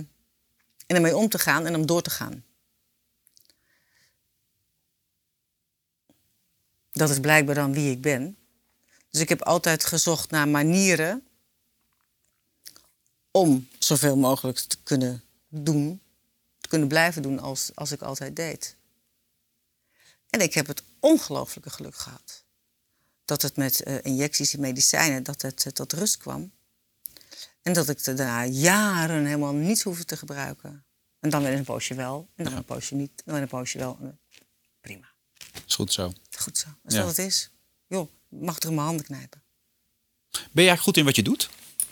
in ermee om te gaan en om door te gaan. Dat is blijkbaar dan wie ik ben. Dus ik heb altijd gezocht naar manieren om zoveel mogelijk te kunnen doen, kunnen blijven doen als, als ik altijd deed. En ik heb het ongelooflijke geluk gehad dat het met eh, injecties en medicijnen dat het eh, tot rust kwam. En dat ik daarna jaren helemaal niets hoefde te gebruiken. En dan weer een poosje wel, en dan Ja. een poosje niet, en dan een poosje wel. Prima, Is goed zo. goed zo. Dat is Ja. wat het is. Joh, mag er in mijn handen knijpen. Ben je eigenlijk goed in wat je doet? Ben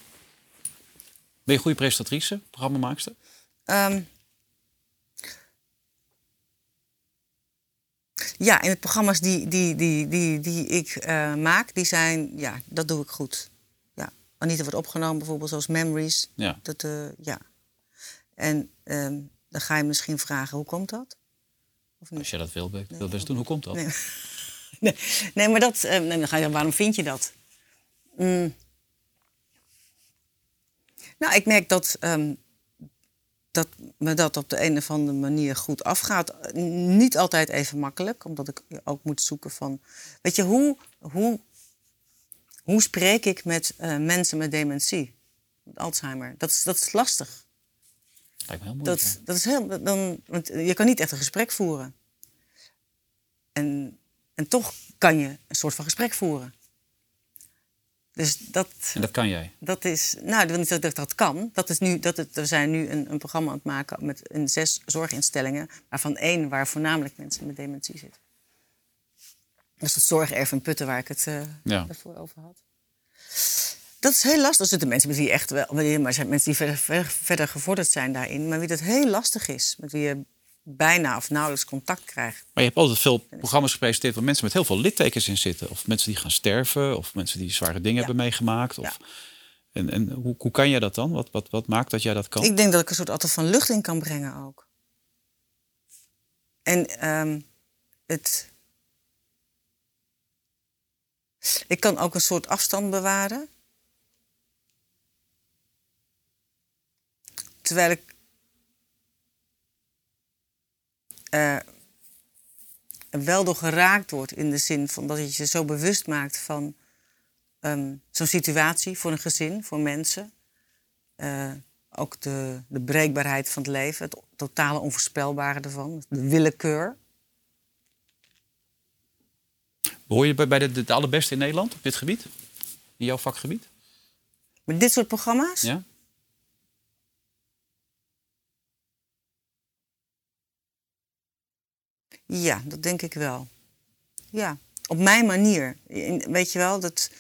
je een goede presentatrice, programmamaakster? Ehm, ja, in de programma's die, die, die, die, die ik eh, maak, die zijn, ja, dat doe ik goed. Ja. Anita wordt opgenomen bijvoorbeeld, zoals Memories. Ja. Dat, eh, ja. En ehm, dan ga je misschien vragen, hoe komt dat? Of niet? Als je dat wil, wil wil best doen. Hoe komt dat? Nee. Nee, nee maar dat, eh, nee, dan ga je, waarom vind je dat? Mm. Nou, ik merk dat, ehm, dat me dat op de een of andere manier goed afgaat. Niet altijd even makkelijk, omdat ik ook moet zoeken van... Weet je, hoe, hoe, hoe spreek ik met eh, mensen met dementie? Alzheimer. Dat is, dat is lastig. Lijkt me heel moeilijk. Dat, dat is heel, dan, want je kan niet echt een gesprek voeren. En, en toch kan je een soort van gesprek voeren. Dus dat, En dat kan jij. dat is. Nou, dat wil niet dat ik dat kan. Dat is nu, dat het, we zijn nu een, een programma aan het maken met een zes zorginstellingen, waarvan één waar voornamelijk mensen met dementie zitten. Dat is het zorgerf in Putten waar ik het eh Ja. daarvoor over had. Dat is heel lastig. Er zitten mensen met wie echt wel, maar er zijn mensen die verder, verder, verder gevorderd zijn daarin, maar wie dat heel lastig is, met wie je bijna of nauwelijks contact krijgt. Maar je hebt altijd veel programma's gepresenteerd waar mensen met heel veel littekens in zitten. Of mensen die gaan sterven, of mensen die zware dingen Ja. hebben meegemaakt. Of... Ja. En, en hoe, hoe kan jij dat dan? Wat, wat, wat maakt dat jij dat kan? Ik denk dat ik een soort altijd van lucht in kan brengen ook. En ehm, het. Ik kan ook een soort afstand bewaren. Terwijl ik. Er wel door geraakt wordt in de zin van dat je je zo bewust maakt van ehm, zo'n situatie voor een gezin, voor mensen. Eh, ook de, de breekbaarheid van het leven, het totale onvoorspelbare ervan, de willekeur. Hoor je bij, bij de, de allerbeste in Nederland op dit gebied? In jouw vakgebied? Met dit soort programma's? Ja? Ja, dat denk ik wel. Ja, op mijn manier. Weet je wel, dat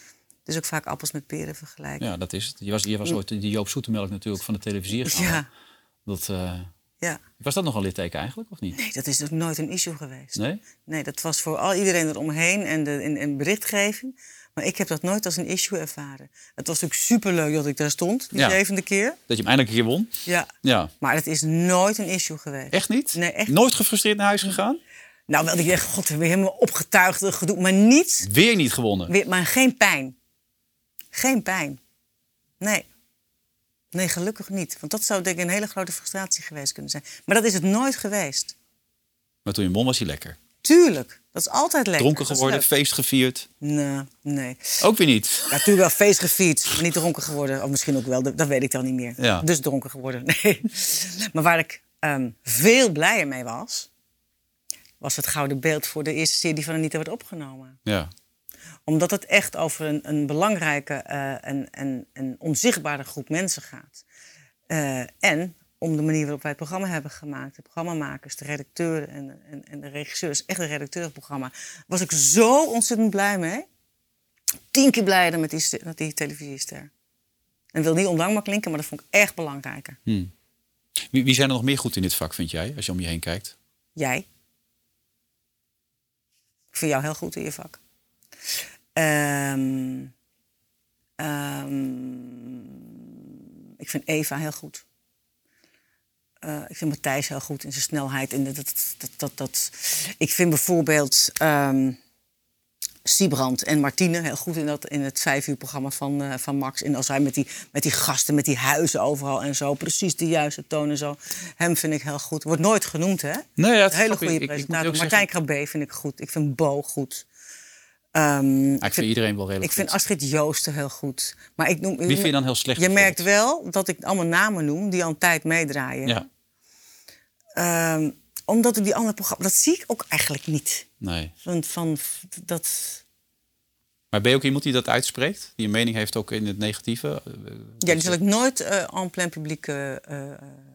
is ook vaak appels met peren vergelijken. Ja, dat is het. Je was, je was ooit die Joop Zoetemelk natuurlijk van de televisie ja, Dat, eh, ja. was dat nog een litteken eigenlijk, of niet? Nee, dat is ook nooit een issue geweest. Nee? Nee, dat was voor al iedereen eromheen en de in, in berichtgeving. Maar ik heb dat nooit als een issue ervaren. Het was natuurlijk superleuk dat ik daar stond, die Ja. zevende keer. Dat je hem eindelijk een keer won? Ja. Ja. Maar het is nooit een issue geweest. Echt niet? Nee, echt Nooit gefrustreerd naar huis gegaan? Nou, wel je echt, god, weer helemaal opgetuigd en gedoe. Maar niet, Weer niet gewonnen. weer, maar geen pijn. Geen pijn. Nee. Nee, gelukkig niet. Want dat zou denk ik een hele grote frustratie geweest kunnen zijn. Maar dat is het nooit geweest. Maar toen je won was hij lekker. Tuurlijk. Dat is altijd lekker. Dronken geworden, feest gevierd. Nee, nee. Ook weer niet. Ja, natuurlijk wel feest gevierd, maar niet dronken geworden. Of misschien ook wel, dat, dat weet ik dan niet meer. Ja. Dus dronken geworden, nee. Maar waar ik ehm, veel blijer mee was... was het gouden beeld voor de eerste serie die van Anita werd opgenomen. Ja. Omdat het echt over een, een belangrijke eh, en, en, en onzichtbare groep mensen gaat. Eh, en om de manier waarop wij het programma hebben gemaakt. De programmamakers, de redacteuren en, en, en de regisseurs. Echt een redacteurprogramma. Was ik zo ontzettend blij mee. tien keer blijder met die, met die televisiester. En wil niet ondankbaar klinken, maar dat vond ik echt belangrijker. Wie, wie zijn er nog meer goed in dit vak, vind jij, als je om je heen kijkt? Jij? Vind jou heel goed in je vak. Ehm, ehm, ik vind Eva heel goed. Eh, ik vind Matthijs heel goed in zijn snelheid. En dat, dat, dat, dat. Ik vind bijvoorbeeld ehm Siebrand en Martine heel goed in, dat, in het vijf uur programma van, eh, van Max. En als hij met die, met die gasten, met die huizen overal en zo, precies de juiste toon en zo. Hem vind ik heel goed. Wordt nooit genoemd, hè? Nee, ja, Hele goede Ik- presentator. Martijn Krabbe vind ik goed. Ik vind Bo goed. Ehm, ik vind iedereen wel redelijk ik vind. Astrid Joosten heel goed. Maar ik noem, Wie vind je dan heel slecht? Je merkt wel dat ik allemaal namen noem die al een tijd meedraaien. Ja, Ehm, omdat ik die andere programma's... Dat zie ik ook eigenlijk niet. nee. Van, van, dat, Maar ben je ook iemand die dat uitspreekt? Die een mening heeft ook in het negatieve? Eh, ja, die zal ik nooit eh en plein publiek eh,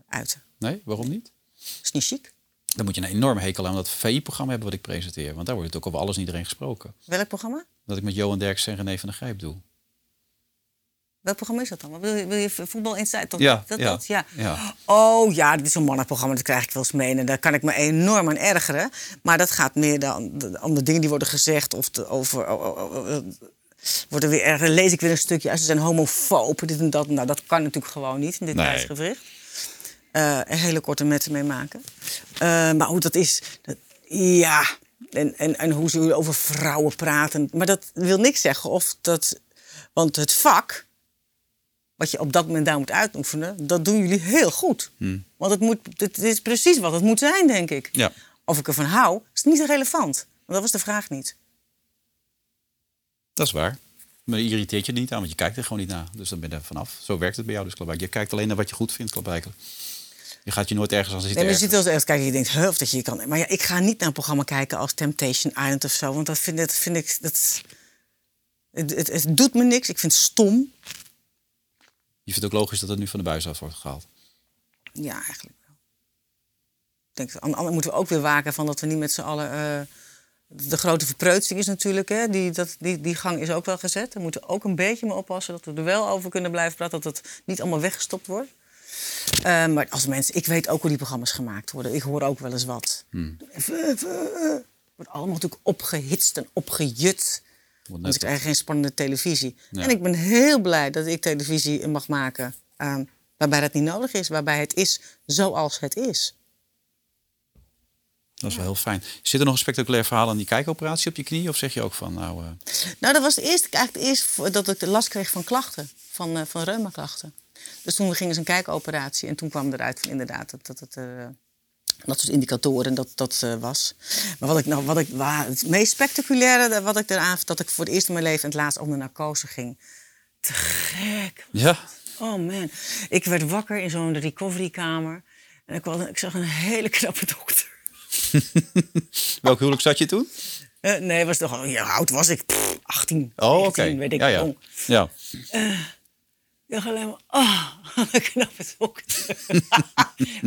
uiten. Nee, waarom niet? Dat is niet chic. Dan moet je een enorme hekel aan dat VI-programma hebben wat ik presenteer. Want daar wordt het ook over alles en iedereen gesproken. Welk programma? Dat ik met Johan Derksen en René van der Grijp doe. Welk programma is dat dan? Wil je, wil je voetbal insight? Dat, Ja, dat, ja, dat, ja. ja. Oh ja, dit is een mannenprogramma, dat krijg ik wel eens mee. En daar kan ik me enorm aan ergeren. Maar dat gaat meer dan de, om de dingen die worden gezegd. Of de, over. oh, oh, oh, oh, worden weer erger. lees ik weer een stukje. Als ze zijn homofoob, dit en dat. Nou, dat kan natuurlijk gewoon niet in dit Nee. tijdsgevricht. Eh, een hele korte metten mee maken. Eh, maar hoe dat is. Dat, ja. En, en, en hoe ze over vrouwen praten. Maar dat wil niks zeggen of dat. Want het vak wat je op dat moment daar moet uitoefenen, dat doen jullie heel goed. Want het, moet, het is precies wat het moet zijn, denk ik. Ja. Of ik ervan hou, is niet relevant. Want dat was de vraag niet. Dat is waar. Maar je irriteert je er niet aan, want je kijkt er gewoon niet naar. Dus dan ben je er vanaf. Zo werkt het bij jou dus, klaarblijkelijk. Je kijkt alleen naar wat je goed vindt, klaarblijkelijk. Je gaat je nooit ergens aan zitten Nee, maar je ziet wel eens kijken, je denkt, huh, of dat je je kan. Maar ja, ik ga niet naar een programma kijken als Temptation Island of zo. Want dat vind, dat vind ik. Dat, het, het, het doet me niks. Ik vind het stom. Je vindt ook logisch dat het nu van de buis af wordt gehaald. Ja, eigenlijk wel. Ik denk, andere moeten we ook weer waken van dat we niet met z'n allen. eh, de grote verpreutsing is natuurlijk, hè, die, dat, die, die gang is ook wel gezet. We moeten ook een beetje mee oppassen dat we er wel over kunnen blijven praten. Dat het niet allemaal weggestopt wordt. Eh, maar als mensen, ik weet ook hoe die programma's gemaakt worden. Ik hoor ook wel eens wat. Het wordt allemaal natuurlijk opgehitst en opgejut. Want ik krijg geen spannende televisie. En ik ben heel blij dat ik televisie mag maken eh, waarbij dat niet nodig is. Waarbij het is zoals het is. Dat is wel heel fijn. Zit er nog een spectaculair verhaal aan die kijkoperatie op je knie? Of zeg je ook van, nou... eh, Nou, dat was de eerste, eigenlijk eerste vo- dat ik last kreeg van klachten. Van, uh, van reumaklachten. Dus toen gingen ze een kijkoperatie. En toen kwam eruit van inderdaad dat, dat het... eh, dat soort indicatoren dat dat eh, was. Maar wat ik nou, wat ik, waar, het meest spectaculaire wat ik eraan, dat ik voor het eerst in mijn leven en het laatst onder narcose ging. Te gek. ja, Oh man. Ik werd wakker in zo'n recoverykamer. En ik, was, ik zag een hele knappe dokter. welk huwelijk zat je toen? Eh, nee, was toch, ja, hoe oud was ik? Pff, 18, Oh, oké. 19, weet ik Ja, ja. ja. Ik dacht alleen maar, oh, een knappe dokter.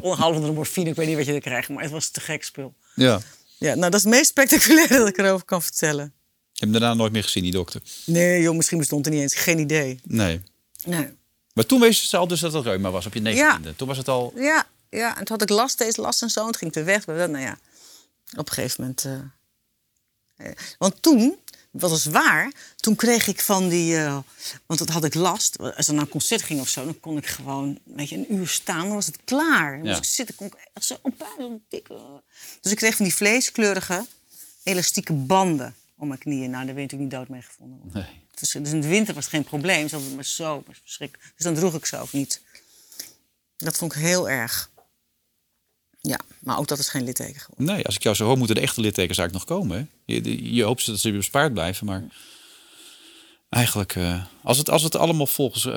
Ongehaald onder de morfine, ik weet niet wat je er krijgt, maar het was te gek spul. ja. Ja, nou, dat is het meest spectaculaire dat ik erover kan vertellen. Ik heb hem daarna nooit meer gezien, die dokter. Nee, joh, misschien bestond er niet eens. Geen idee. Nee. Nee. Maar toen wist ze al dus dat het reuma was op je negentiende. Toen was het al... Ja, ja, en toen had ik last, steeds last en zo. En toen ging ik weer weg. Nou ja, op een gegeven moment... eh, eh, want toen, wat was waar, toen kreeg ik van die... eh, want dat had ik last. Als er naar een concert ging of zo, dan kon ik gewoon weet je, een uur staan. Dan was het klaar. Dan Ja. moest ik zitten, kon ik echt zo op pijn, zo dik. eh. Dus ik kreeg van die vleeskleurige, elastieke banden om mijn knieën. Nou, daar ben je natuurlijk niet dood mee gevonden. Nee. Dus, in de winter was het geen probleem. Zo, maar zo verschrikkelijk. Dus dan droeg ik ze ook niet. Dat vond ik heel erg. Ja, maar ook dat is geen litteken geworden. Nee, als ik jou zo hoor, moeten de echte littekens eigenlijk nog komen. Hè? Je, je- hoopt dat ze bespaard blijven, maar eigenlijk, eh, als, het, als het allemaal volgens eh,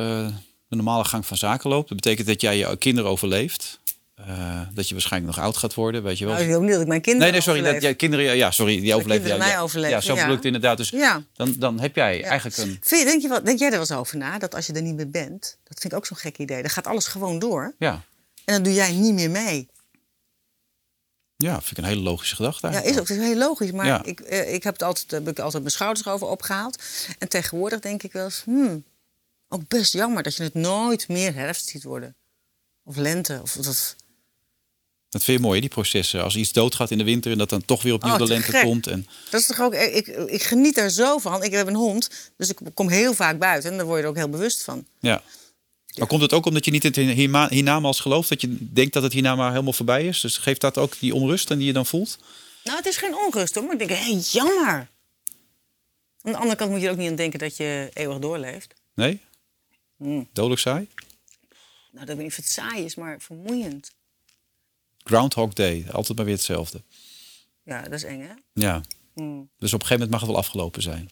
de normale gang van zaken loopt, dat betekent dat jij je kinderen overleeft. eh, dat je waarschijnlijk nog oud gaat worden, weet je wel. Nou, ik wil niet dat ik mijn kinderen nee, nee, sorry, dat jij kinderen, ja, ja, sorry, die overleven. ja, mij ja. overleven, Ja, zo ja. het inderdaad. Dus Ja. dan, dan heb jij eigenlijk een. Vind denk, je wel, denk jij er wel eens over na? Dat als je er niet meer bent, dat vind ik ook zo'n gek idee. Dan gaat alles gewoon door. Ja, En dan doe jij niet meer mee. Ja, vind ik een hele logische gedachte. Ja, eigenlijk is ook. Is heel logisch. Maar Ja. ik, eh, ik heb het altijd, heb ik altijd mijn schouders over opgehaald. En tegenwoordig denk ik wel eens... Hmm, ook best jammer dat je het nooit meer herfst ziet worden. Of lente. Of dat, Dat vind je mooi, die processen. Als iets doodgaat in de winter en dat dan toch weer opnieuw Oh, de te lente gek. komt. En, dat is toch ook... Ik, ik geniet er zo van. Ik heb een hond, dus ik kom heel vaak buiten. En daar word je er ook heel bewust van. ja. Maar komt het ook omdat je niet in het hierma- hiernamaals gelooft? Dat je denkt dat het hiernama helemaal voorbij is? Dus geeft dat ook die onrust en die je dan voelt? Nou, het is geen onrust hoor. Maar ik denk, hé, jammer. Aan de andere kant moet je er ook niet aan denken dat je eeuwig doorleeft. Nee? Hmm. Dodelijk saai? Nou, dat weet niet of het saai is, maar vermoeiend. Groundhog Day, altijd maar weer hetzelfde. Ja, dat is eng, hè? Ja. Hmm. Dus op een gegeven moment mag het wel afgelopen zijn.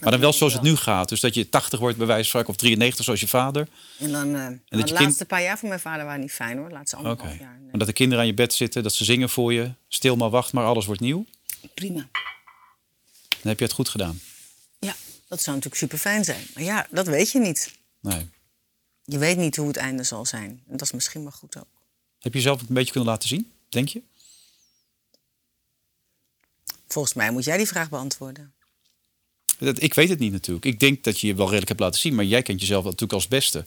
Maar dan wel zoals het nu gaat. Dus dat je 80 wordt bij wijze van of 93 zoals je vader. En dan, eh, de kind- laatste paar jaar van mijn vader waren niet fijn hoor. De laatste anderhalf jaar. nee. En dat de kinderen aan je bed zitten, dat ze zingen voor je. Stil maar wacht maar, alles wordt nieuw. Prima. Dan heb je het goed gedaan. Ja, dat zou natuurlijk super fijn zijn. Maar ja, dat weet je niet. Nee. Je weet niet hoe het einde zal zijn. En dat is misschien wel goed ook. Heb je jezelf een beetje kunnen laten zien, denk je? Volgens mij moet jij die vraag beantwoorden. Dat, ik weet het niet natuurlijk. Ik denk dat je je wel redelijk hebt laten zien, maar jij kent jezelf natuurlijk als beste.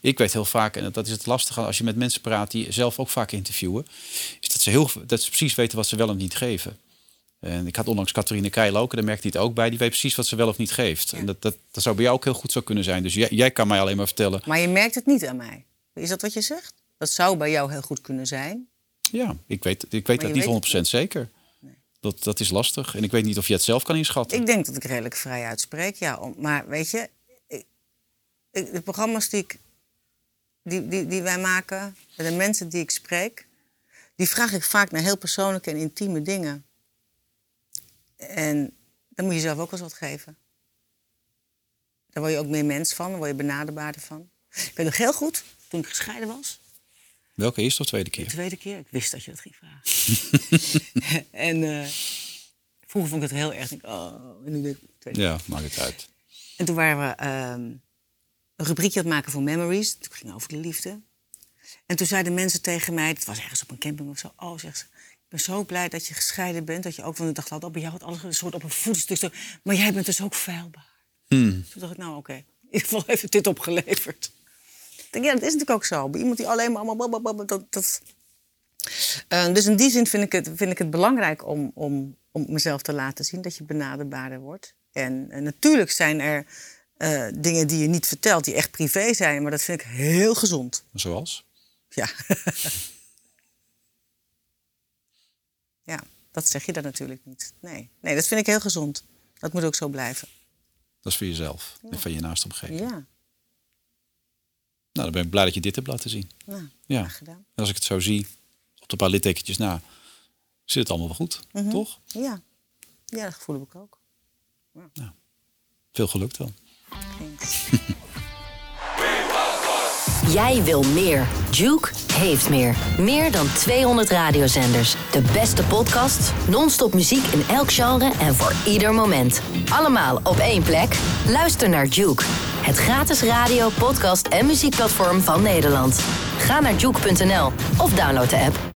Ik weet heel vaak, en dat is het lastige als je met mensen praat die zelf ook vaak interviewen, is dat ze, heel, dat ze precies weten wat ze wel en niet geven. En ik had onlangs Catharine Keil ook, en daar merkte hij het ook bij. Die weet precies wat ze wel of niet geeft. En dat, dat, dat zou bij jou ook heel goed zo kunnen zijn. Dus jij, jij kan mij alleen maar vertellen. Maar je merkt het niet aan mij. Is dat wat je zegt? Dat zou bij jou heel goed kunnen zijn. Ja, ik weet, ik weet dat niet weet 100% het niet. zeker. Dat, dat is lastig. En ik weet niet of je het zelf kan inschatten. Ik denk dat ik redelijk vrij uitspreek, ja. Maar weet je, ik- ik- de programma's die, ik, die, die, wij maken... en de mensen die ik spreek... die vraag ik vaak naar heel persoonlijke en intieme dingen. En dan moet je zelf ook wel eens wat geven. Daar word je ook meer mens van, daar word je benaderbaarder van. Ik weet nog heel goed, toen ik gescheiden was... Welke eerste of tweede De keer? tweede keer. Ik wist dat je dat ging vragen. en eh, vroeger vond ik het heel erg. Ik, oh, en nu denk ik, tweede Ja, maakt het uit. En toen waren we ehm, een rubriekje aan het maken voor Memories. Het ging over de liefde. En toen zeiden mensen tegen mij, het was ergens op een camping of zo. Oh, zegt ze, ik ben zo blij dat je gescheiden bent. Dat je ook, want ik dacht altijd, oh, bij jou had alles een soort op een voetstuk. Maar jij bent dus ook feilbaar. Toen dacht ik, nou oké, in ieder geval heeft het dit opgeleverd. Denk, ja, dat is natuurlijk ook zo. Bij iemand die alleen maar allemaal... Dat, dat... Eh, dus in die zin vind ik het, vind ik het belangrijk om, om, om mezelf te laten zien. Dat je benaderbaarder wordt. En, en natuurlijk zijn er eh, dingen die je niet vertelt, die echt privé zijn. Maar dat vind ik heel gezond. Zoals? Ja. ja, dat zeg je dan natuurlijk niet. Nee. nee, dat vind ik heel gezond. Dat moet ook zo blijven. Dat is voor jezelf en van je naaste omgeving. Ja, Nou, dan ben ik blij dat je dit hebt laten zien. nou, Ja. gedaan. En als ik het zo zie, op de paar littekentjes na, zit het allemaal wel goed. Mhm. Toch? Ja. ja, dat gevoel heb ik ook. Veel geluk dan. Thanks. Jij wil meer. Juke heeft meer. Meer dan 200 radiozenders. De beste podcasts, non-stop muziek in elk genre en voor ieder moment. Allemaal op één plek. Luister naar Juke. Het gratis radio, podcast en muziekplatform van Nederland. Ga naar juke.nl of download de app.